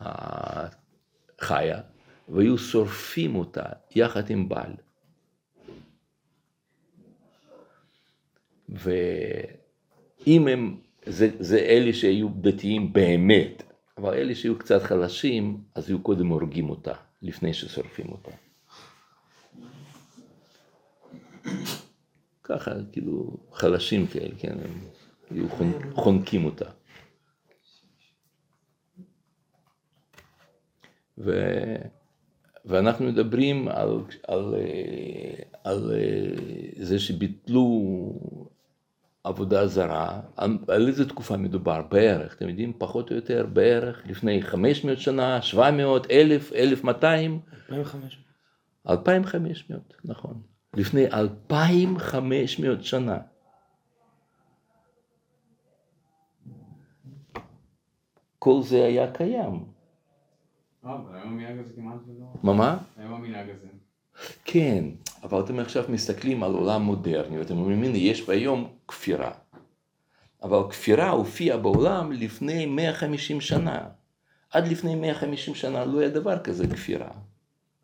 Speaker 1: החיה, והיו שורפים אותה יחד עם בעל. ואם הם, זה, זה אלה שהיו דתיים באמת, אבל אלה שהיו קצת חלשים, אז היו קודם הורגים אותה, לפני ששורפים אותה. ככה, כאילו, חלשים כאלה, כן, הם היו חונקים אותה. ואנחנו מדברים על, על, על אה, זה שביטלו עבודה זרה, על, על איזה תקופה מדובר בערך, אתם יודעים, פחות או יותר בערך לפני 500 שנה, 700, 1000, 1200,
Speaker 3: 2005.
Speaker 1: 2500, נכון, לפני 2500 שנה. כל זה היה קיים.
Speaker 6: אבל היום המנהג הזה כמעט ולא...
Speaker 1: מה מה?
Speaker 6: היום המנהג הזה.
Speaker 1: כן, אבל אתם עכשיו מסתכלים על עולם מודרני ואתם אומרים, הנה, יש היום כפירה. אבל כפירה הופיעה בעולם לפני 150 שנה. עד לפני 150 שנה לא היה דבר כזה כפירה.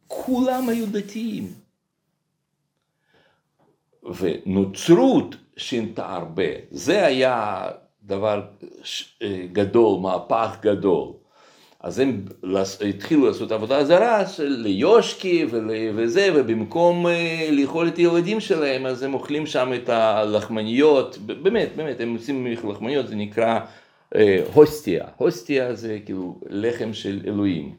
Speaker 1: כולם היו דתיים. ונוצרות שינתה הרבה. זה היה דבר אה, גדול, מהפך גדול. אז הם התחילו לעשות עבודה זרה של ליושקי וזה, ובמקום אה, לאכול את הילדים שלהם, אז הם אוכלים שם את הלחמניות, באמת, באמת, הם עושים לחמניות, זה נקרא אה, הוסטיה. הוסטיה זה כאילו לחם של אלוהים.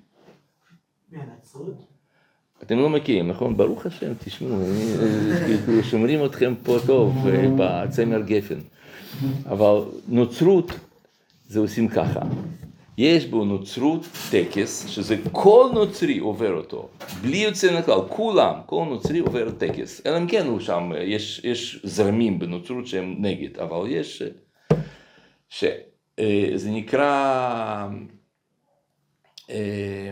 Speaker 1: אתם לא מכירים, נכון? ברוך השם, תשמעו, אה, שומרים אתכם פה טוב אה, בצמר גפן. אבל נוצרות זה עושים ככה. יש בו נוצרות טקס, שזה כל נוצרי עובר אותו, בלי יוצא מן הכלל, כולם, כל נוצרי עובר טקס. אלא אם כן הוא שם, יש, יש זרמים בנוצרות שהם נגד, אבל יש, שזה נקרא אה,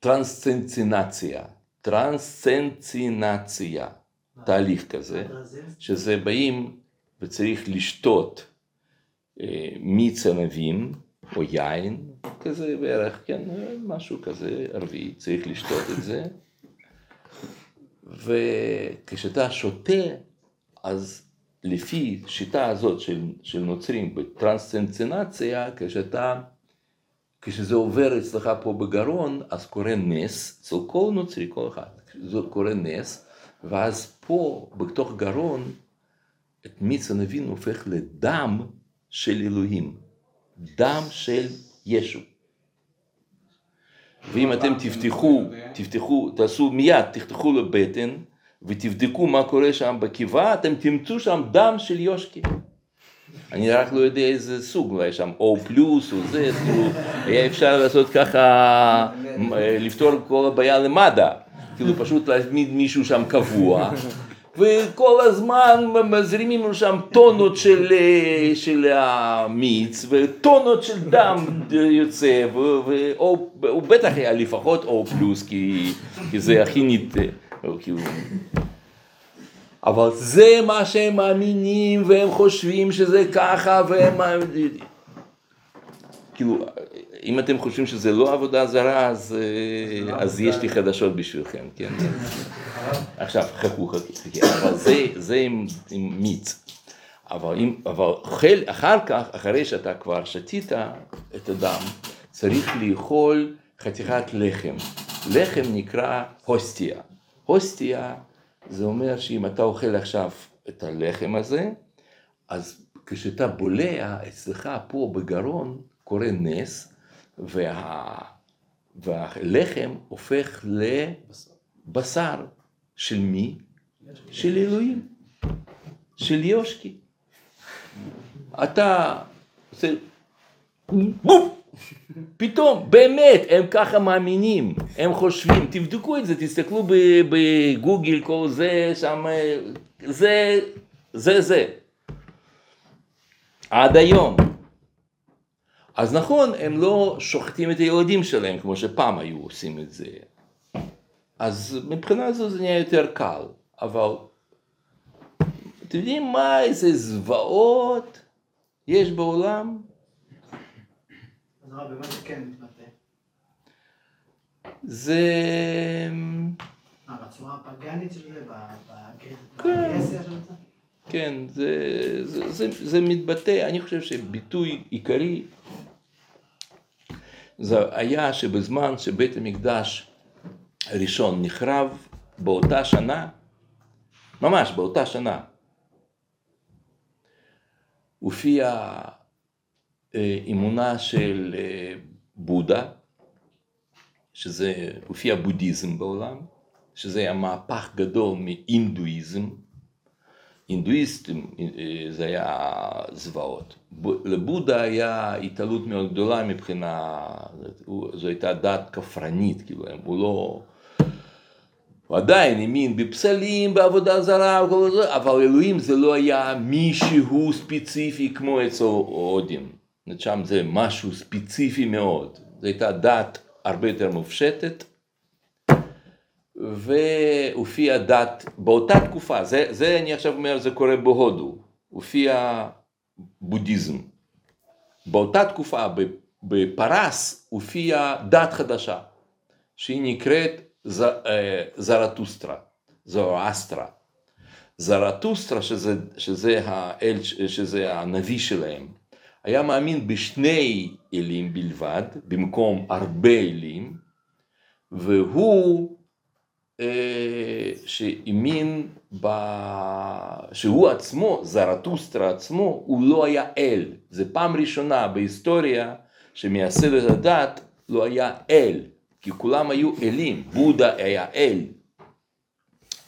Speaker 1: טרנסצנצינציה, טרנסצנצינציה, תהליך כזה, שזה באים וצריך לשתות אה, מיץ ענבים או יין, כזה בערך, כן, משהו כזה ערבי, צריך לשתות את זה. וכשאתה שותה, אז לפי שיטה הזאת של, של נוצרים בטרנסצנצינציה, כשאתה, כשזה עובר אצלך פה בגרון, אז קורה נס, אצל כל נוצרי, כל אחד, זה קורה נס, ואז פה, בתוך גרון, את מיץ הנבין הופך לדם של אלוהים, דם של ישו. ואם אתם תפתחו, תפתחו, תעשו מיד, תפתחו לבטן ותבדקו מה קורה שם בקיבה, אתם תמצאו שם דם של יושקי. אני רק לא יודע איזה סוג, אולי שם או פלוס או זה, כאילו, היה אפשר לעשות ככה, לפתור כל הבעיה למד"א, כאילו פשוט להזמין מישהו שם קבוע, וכל הזמן מזרימים לו שם טונות של, של המיץ וטונות של דם יוצא, והוא בטח היה לפחות או פלוס, כי, כי זה הכי ניט... כאילו... אבל זה מה שהם מאמינים והם חושבים שזה ככה והם... כאילו, אם אתם חושבים שזה לא עבודה זרה, אז, אז יש לי חדשות בשבילכם, כן? עכשיו, חכו, חכו, אבל זה, זה עם, עם מיץ. אבל, אם, אבל חל, אחר כך, אחרי שאתה כבר שתית את הדם, צריך לאכול חתיכת לחם. לחם נקרא הוסטיה. הוסטיה זה אומר שאם אתה אוכל עכשיו את הלחם הזה, אז כשאתה בולע אצלך פה בגרון קורה נס, וה... והלחם הופך לבשר של מי? של אלוהים, של יושקי. אתה בום, פתאום, באמת, הם ככה מאמינים, הם חושבים, תבדקו את זה, תסתכלו בגוגל, כל זה, שם, זה, זה, זה. עד היום. אז נכון, הם לא שוחטים את הילדים שלהם כמו שפעם היו עושים את זה. אז מבחינה זו זה נהיה יותר קל, אבל אתם יודעים מה, איזה זוועות יש בעולם?
Speaker 3: במה זה כן מתבטא?
Speaker 1: זה...
Speaker 3: מה, בצורה הפגאנית של זה?
Speaker 1: כן.
Speaker 3: של זה?
Speaker 1: כן, זה, זה, זה, זה מתבטא, אני חושב שביטוי עיקרי זה היה שבזמן שבית המקדש הראשון נחרב באותה שנה, ממש באותה שנה, הופיעה אה, אמונה של אה, בודה, שזה הופיע בודהיזם בעולם, שזה היה מהפך גדול מהינדואיזם. הינדואיסטים אה, זה היה זוועות. לבודה היה התעלות מאוד גדולה מבחינה, זו הייתה דת כפרנית, כאילו, הוא לא... הוא עדיין האמין בפסלים, בעבודה זרה, אבל אלוהים זה לא היה מישהו ספציפי כמו אצל הודים. שם זה משהו ספציפי מאוד. זו הייתה דת הרבה יותר מופשטת, והופיעה דת באותה תקופה, זה, זה אני עכשיו אומר, זה קורה בהודו, הופיע בודהיזם. באותה תקופה בפרס הופיעה דת חדשה, שהיא נקראת ז, אה, זרטוסטרה, זואסטרה. זרטוסטרה, שזה, שזה, האל, שזה הנביא שלהם, היה מאמין בשני אלים בלבד, במקום הרבה אלים, והוא אה, שהאמין, ב... שהוא עצמו, זרטוסטרה עצמו, הוא לא היה אל. זה פעם ראשונה בהיסטוריה שמייסד הדת לא היה אל, כי כולם היו אלים. בודה היה אל,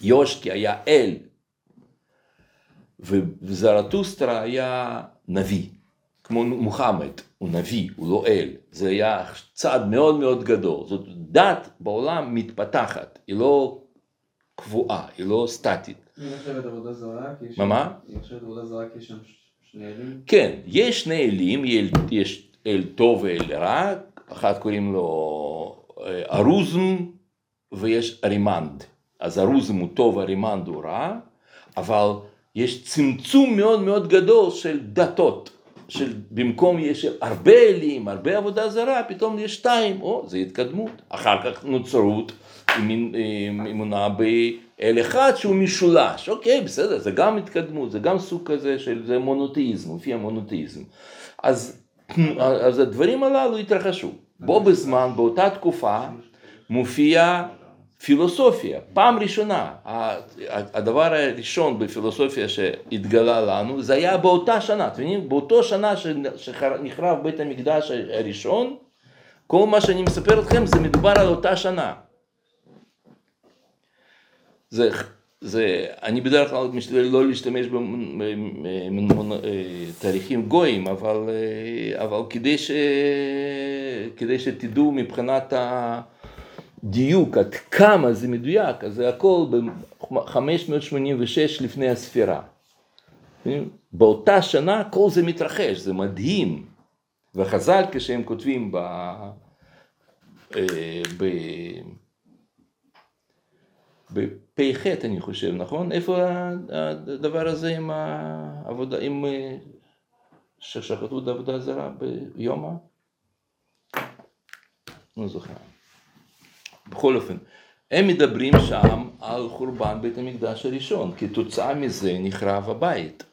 Speaker 1: יושקי היה אל, וזרטוסטרה היה נביא, כמו מוחמד, הוא נביא, הוא לא אל. זה היה צעד מאוד מאוד גדול. זאת דת בעולם מתפתחת, היא לא קבועה, היא לא סטטית.
Speaker 6: היא נחשבת עבודה זרה?
Speaker 1: מה, מה?
Speaker 6: היא נחשבת עבודה זרה כי יש שם שני אלים?
Speaker 1: כן, יש שני אלים, יש- אל טוב ואל רע, אחד קוראים לו אה, ארוזם ויש ארימנד. אז ארוזם הוא טוב, ארימנד הוא רע, אבל יש צמצום מאוד מאוד גדול של דתות. של במקום יש הרבה אלים, הרבה עבודה זרה, פתאום יש שתיים, או, זה התקדמות. אחר כך נוצרות עם עם אמונה באל אחד שהוא משולש, אוקיי, בסדר, זה גם התקדמות, זה גם סוג כזה של, זה מונותאיזם, מופיע מונותאיזם. אז, אז הדברים הללו התרחשו. בו בזמן, באותה תקופה, מופיע פילוסופיה, פעם ראשונה, ה- הדבר הראשון בפילוסופיה שהתגלה לנו, זה היה באותה שנה, אתם מבינים? באותו שנה שנחרב בית המקדש הראשון, כל מה שאני מספר לכם זה מדובר על אותה שנה. זה, זה, אני בדרך כלל משתדל לא להשתמש בתאריכים גויים, אבל, אה, אבל כדי, ש, כדי שתדעו מבחינת הדיוק עד כמה זה מדויק, אז זה הכל ב-586 לפני הספירה. באותה שנה כל זה מתרחש, זה מדהים. וחז"ל כשהם כותבים ב... אה, ב... בפ"ח אני חושב, נכון? איפה הדבר הזה עם העבודה, עם אה, ששחטו את העבודה הזרה ביומא? לא זוכר. בכל אופן, הם מדברים שם על חורבן בית המקדש הראשון, כתוצאה מזה נחרב הבית.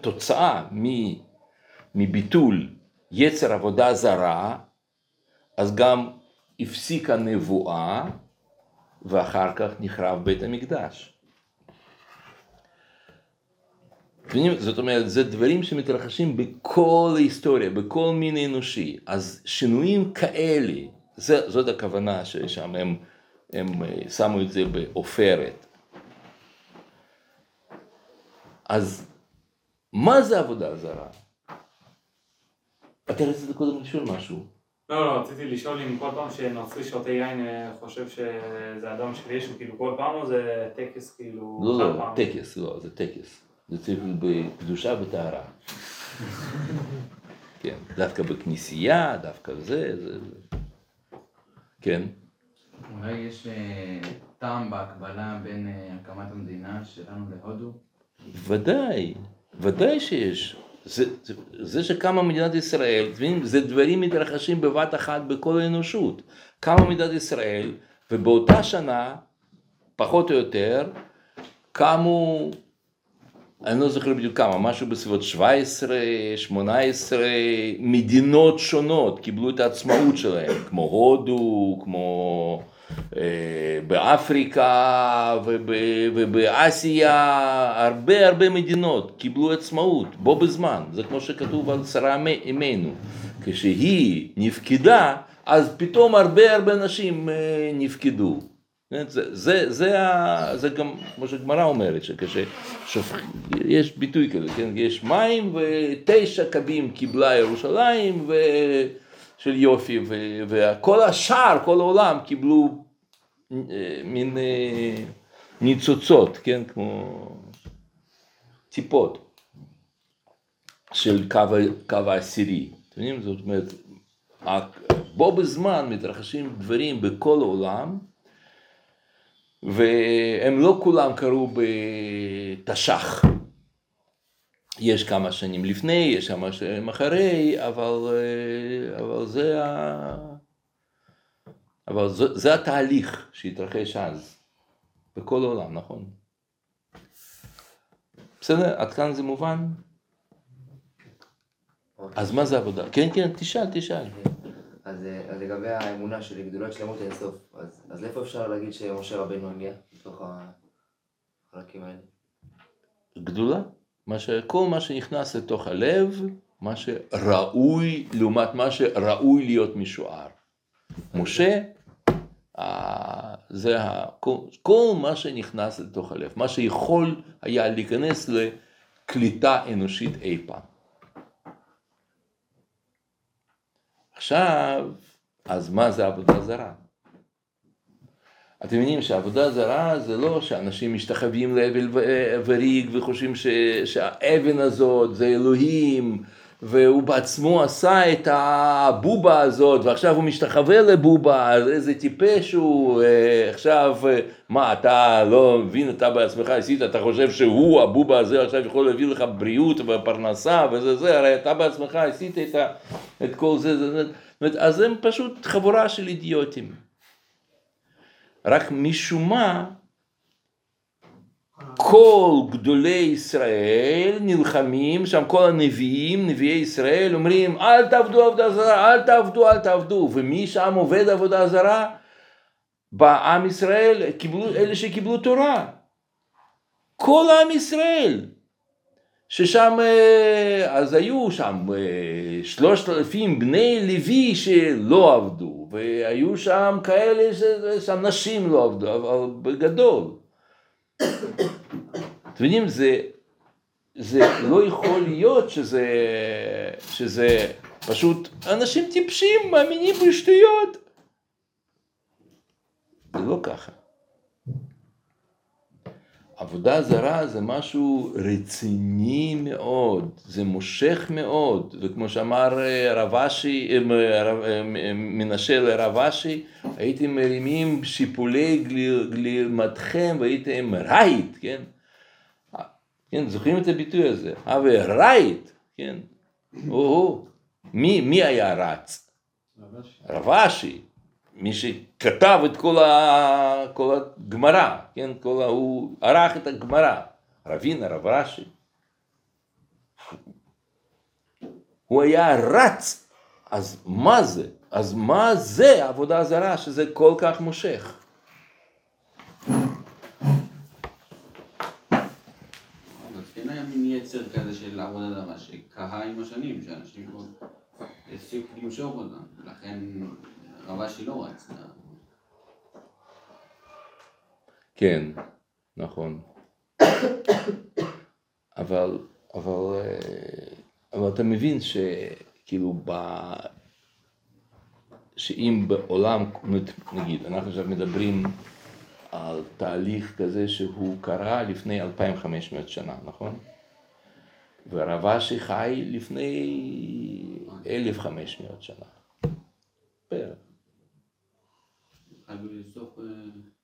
Speaker 1: תוצאה מביטול יצר עבודה זרה, אז גם הפסיקה נבואה, ואחר כך נחרב בית המקדש. זאת אומרת, זה דברים שמתרחשים בכל ההיסטוריה, בכל מין אנושי. אז שינויים כאלה, זה, זאת הכוונה ששם הם, הם שמו את זה בעופרת. אז מה זה עבודה זרה? אתה רצית קודם לשאול משהו.
Speaker 7: לא, לא, רציתי לשאול אם כל פעם שנוצרי שותה יין אה, חושב שזה אדם של ישו, כאילו כל פעם או זה טקס כאילו...
Speaker 1: לא, לא,
Speaker 7: פעם?
Speaker 1: טקס, לא, זה טקס. זה צריך להיות בקדושה וטהרה. כן, דווקא בכנסייה, דווקא זה, זה... זה. כן.
Speaker 8: אולי יש אה, טעם בהקבלה בין אה, הקמת המדינה שלנו להודו?
Speaker 1: ודאי, ודאי שיש. זה, זה, זה שקמה מדינת ישראל, זה דברים מתרחשים בבת אחת בכל האנושות. קמה מדינת ישראל, ובאותה שנה, פחות או יותר, קמו, אני לא זוכר בדיוק כמה, משהו בסביבות 17, 18 מדינות שונות קיבלו את העצמאות שלהם, כמו הודו, כמו אה, באפריקה וב- ובאסיה, הרבה הרבה מדינות קיבלו עצמאות בו בזמן, זה כמו שכתוב על שרה אימנו, כשהיא נפקדה, אז פתאום הרבה הרבה נשים אה, נפקדו. כן, זה, זה, זה, זה גם, כמו שהגמרא אומרת, שכששופכים, יש ביטוי כזה, כן, יש מים ותשע קבים קיבלה ירושלים ו... של יופי, ו- וכל השאר, כל העולם קיבלו אה, מין אה, ניצוצות, כן, כמו טיפות של קו, קו העשירי. אתם יודעים, זאת אומרת, בו בזמן מתרחשים דברים בכל העולם, והם לא כולם קרו בתש"ח. יש כמה שנים לפני, יש כמה שנים אחרי, אבל, אה, אבל זה, ה... אבל זה, זה התהליך שהתרחש אז, בכל העולם, נכון? בסדר? עד כאן זה מובן? אז מה זה עבודה? כן, כן, תשאל, תשאל.
Speaker 2: אז, אה, אז לגבי האמונה שלי, גדולת שלמות אינסוף, אז, אז איפה אפשר להגיד שמשה רבנו הגיע מתוך החלקים האלה?
Speaker 1: גדולה, מה ש... כל מה שנכנס לתוך הלב, מה שראוי, לעומת מה שראוי להיות משוער. משה, אה, זה ה... כל, כל מה שנכנס לתוך הלב, מה שיכול היה להיכנס לקליטה אנושית אי פעם. עכשיו, אז מה זה עבודה זרה? אתם מבינים שעבודה זרה זה לא שאנשים משתחווים לאבל ו- וריג וחושבים ש, שהאבן הזאת זה אלוהים והוא בעצמו עשה את הבובה הזאת ועכשיו הוא משתחווה לבובה, אז איזה טיפש הוא, אה, עכשיו אה, מה אתה לא מבין, אתה בעצמך עשית, אתה חושב שהוא הבובה הזה עכשיו יכול להביא לך בריאות ופרנסה וזה זה, הרי אתה בעצמך עשית את, ה, את כל זה, זה, זה, אז הם פשוט חבורה של אידיוטים. רק משום מה, כל גדולי ישראל נלחמים, שם כל הנביאים, נביאי ישראל, אומרים אל תעבדו עבודה זרה, אל תעבדו, אל תעבדו, ומי שם עובד עבודה זרה? בעם ישראל, קיבלו, אלה שקיבלו תורה. כל עם ישראל. ששם, אה, אז היו שם אה, שלושת אלפים בני לוי שלא עבדו, והיו שם כאלה ששם נשים לא עבדו, אבל בגדול. אתם יודעים, זה, זה לא יכול להיות שזה, שזה פשוט אנשים טיפשים, מאמינים בשטויות. זה לא ככה. עבודה זרה זה משהו רציני מאוד, זה מושך מאוד, וכמו שאמר אה, רב אשי, אה, רב- אה, מנשה לרב אשי, הייתם מרימים שיפולי גלימתכם והייתם רייט, כן? כן, זוכרים את הביטוי הזה? הווה רייט, כן? או-הו, מי, מי היה רץ? רב אשי, מי שכתב את כל. כל הגמרא, כן, כל ה... הוא ערך את הגמרא, רבינה, רב רש"י. הוא היה רץ, אז מה זה? אז מה זה עבודה זרה שזה כל כך מושך?
Speaker 8: כן היה מין יצר כזה של עבודה זרה שקהה עם השנים, שאנשים כבר הפסיקו אותה, לכן רבשי לא רץ.
Speaker 1: כן, נכון. אבל, אבל, אה, אבל אתה מבין שכאילו ב... שאם בעולם, נגיד, אנחנו עכשיו מדברים על תהליך כזה שהוא קרה לפני 2500 שנה, נכון? ורב אשי חי לפני 1500 שנה. בערך.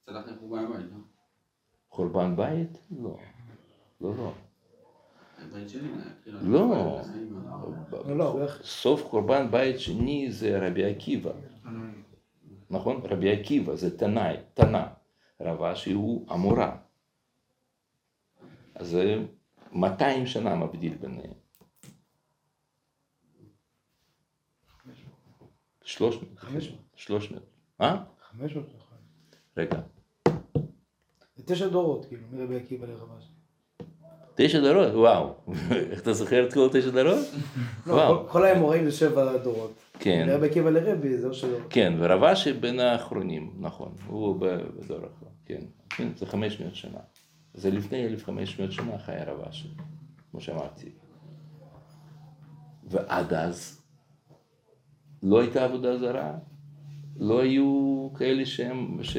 Speaker 8: צלח לחורבן לא?
Speaker 1: חורבן בית? לא. לא, לא. לא.
Speaker 3: לא, לא.
Speaker 1: סוף חורבן בית שני זה רבי עקיבא, נכון? רבי עקיבא זה תנאי, תנא. רב אשי הוא אמורה. אז זה 200 שנה מבדיל ביניהם. 300.
Speaker 3: 500.
Speaker 1: 300. אה?
Speaker 3: 500.
Speaker 1: רגע.
Speaker 3: זה תשע דורות, כאילו, מרבי עקיבא לרבש.
Speaker 1: תשע דורות, וואו. איך אתה זוכר את כל תשע דורות?
Speaker 3: לא,
Speaker 1: וואו.
Speaker 3: כל- האמוראים זה שבע דורות.
Speaker 1: כן.
Speaker 3: מרבי עקיבא לרבי זה או שלא.
Speaker 1: כן, ורבשי בין האחרונים, נכון, הוא בדור אחר, כן, כן, זה 500 שנה. זה לפני 1500 שנה חיה רבשי, כמו שאמרתי. ועד אז לא הייתה עבודה זרה, לא היו כאלה שהם, ש...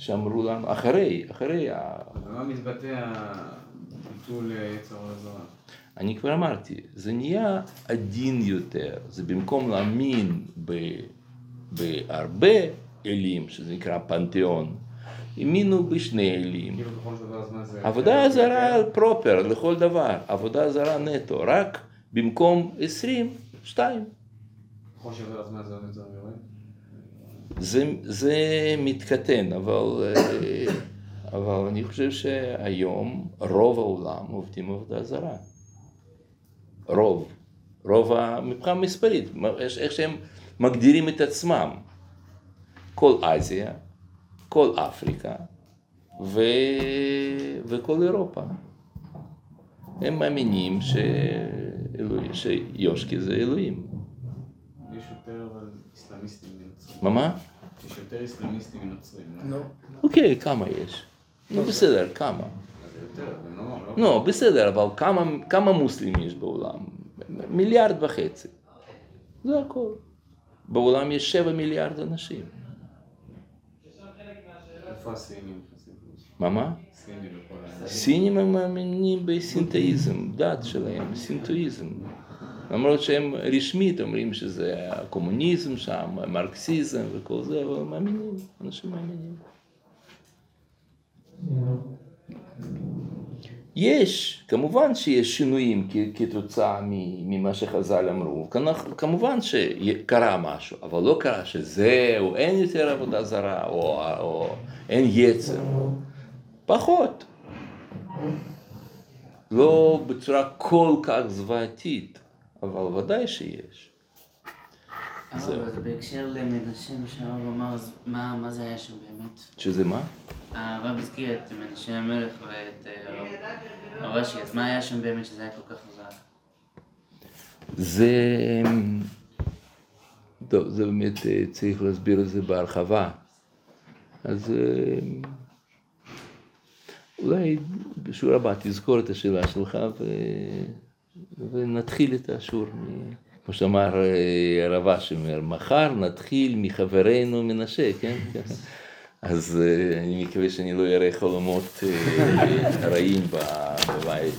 Speaker 1: שאמרו לנו, אחרי, אחרי, ה...
Speaker 6: במה מתבטא הביטול יצר הזרה?
Speaker 1: אני כבר אמרתי, זה נהיה עדין יותר, זה במקום להאמין ב, בהרבה אלים, שזה נקרא פנתיאון, האמינו בשני אלים.
Speaker 6: כאילו ככל שעובר הזמן זה...
Speaker 1: עבודה זרה פרופר לכל דבר, עבודה זרה נטו, רק במקום 20, 2.
Speaker 6: ככל שעובר הזמן זה יותר יורד.
Speaker 1: זה, זה מתקטן, אבל, אה, אבל אני חושב שהיום רוב העולם עובדים עבודה זרה. רוב. רוב, ה- מבחינה מספרית, איך שהם מגדירים את עצמם. כל אסיה, כל אפריקה ו... וכל אירופה. הם מאמינים שאלוהים, שיושקי זה אלוהים.
Speaker 6: יש יותר אסלאמיסטים מנוצרים.
Speaker 1: מה מה?
Speaker 6: יש יותר אסלאמיסטים מנוצרים. לא?
Speaker 3: נו.
Speaker 1: אוקיי, כמה יש? נו בסדר, כמה?
Speaker 6: לא... לא-
Speaker 1: לא, בסדר, אבל כמה, כמה מוסלמים יש בעולם? מיליארד וחצי. זה הכל. בעולם יש שבע מיליארד אנשים.
Speaker 6: איפה הסינים נכנסים?
Speaker 1: מה מה?
Speaker 6: סינים
Speaker 1: הם מאמינים בסינתאיזם, דת שלהם, סינתואיזם. למרות שהם רשמית אומרים שזה הקומוניזם שם, המרקסיזם וכל זה, אבל הם מאמינים, אנשים מאמינים. יש, כמובן שיש שינויים כתוצאה ממה שחז"ל אמרו, כמובן שקרה משהו, אבל לא קרה שזהו, אין יותר עבודה זרה, או, או אין יצר, פחות. לא בצורה כל כך זוועתית, אבל ודאי שיש. זהו.
Speaker 4: אבל בהקשר למנשה, מה שהרב אמר, אז מה מה זה היה שם באמת?
Speaker 1: שזה מה?
Speaker 4: הרב הזכיר את מנשה המלך ואת אה, הרב רש"י, אז מה היה שם באמת שזה היה כל כך חזק?
Speaker 1: זה... טוב, זה באמת אה, צריך להסביר את זה בהרחבה. אז אה, אולי בשיעור הבא תזכור את השאלה שלך ו... ונתחיל את השיעור. כמו שאמר אה, הרב אשר, מחר נתחיל מחברנו מנשה, כן? אז אה, אני מקווה שאני לא אראה חלומות אה, רעים בבית.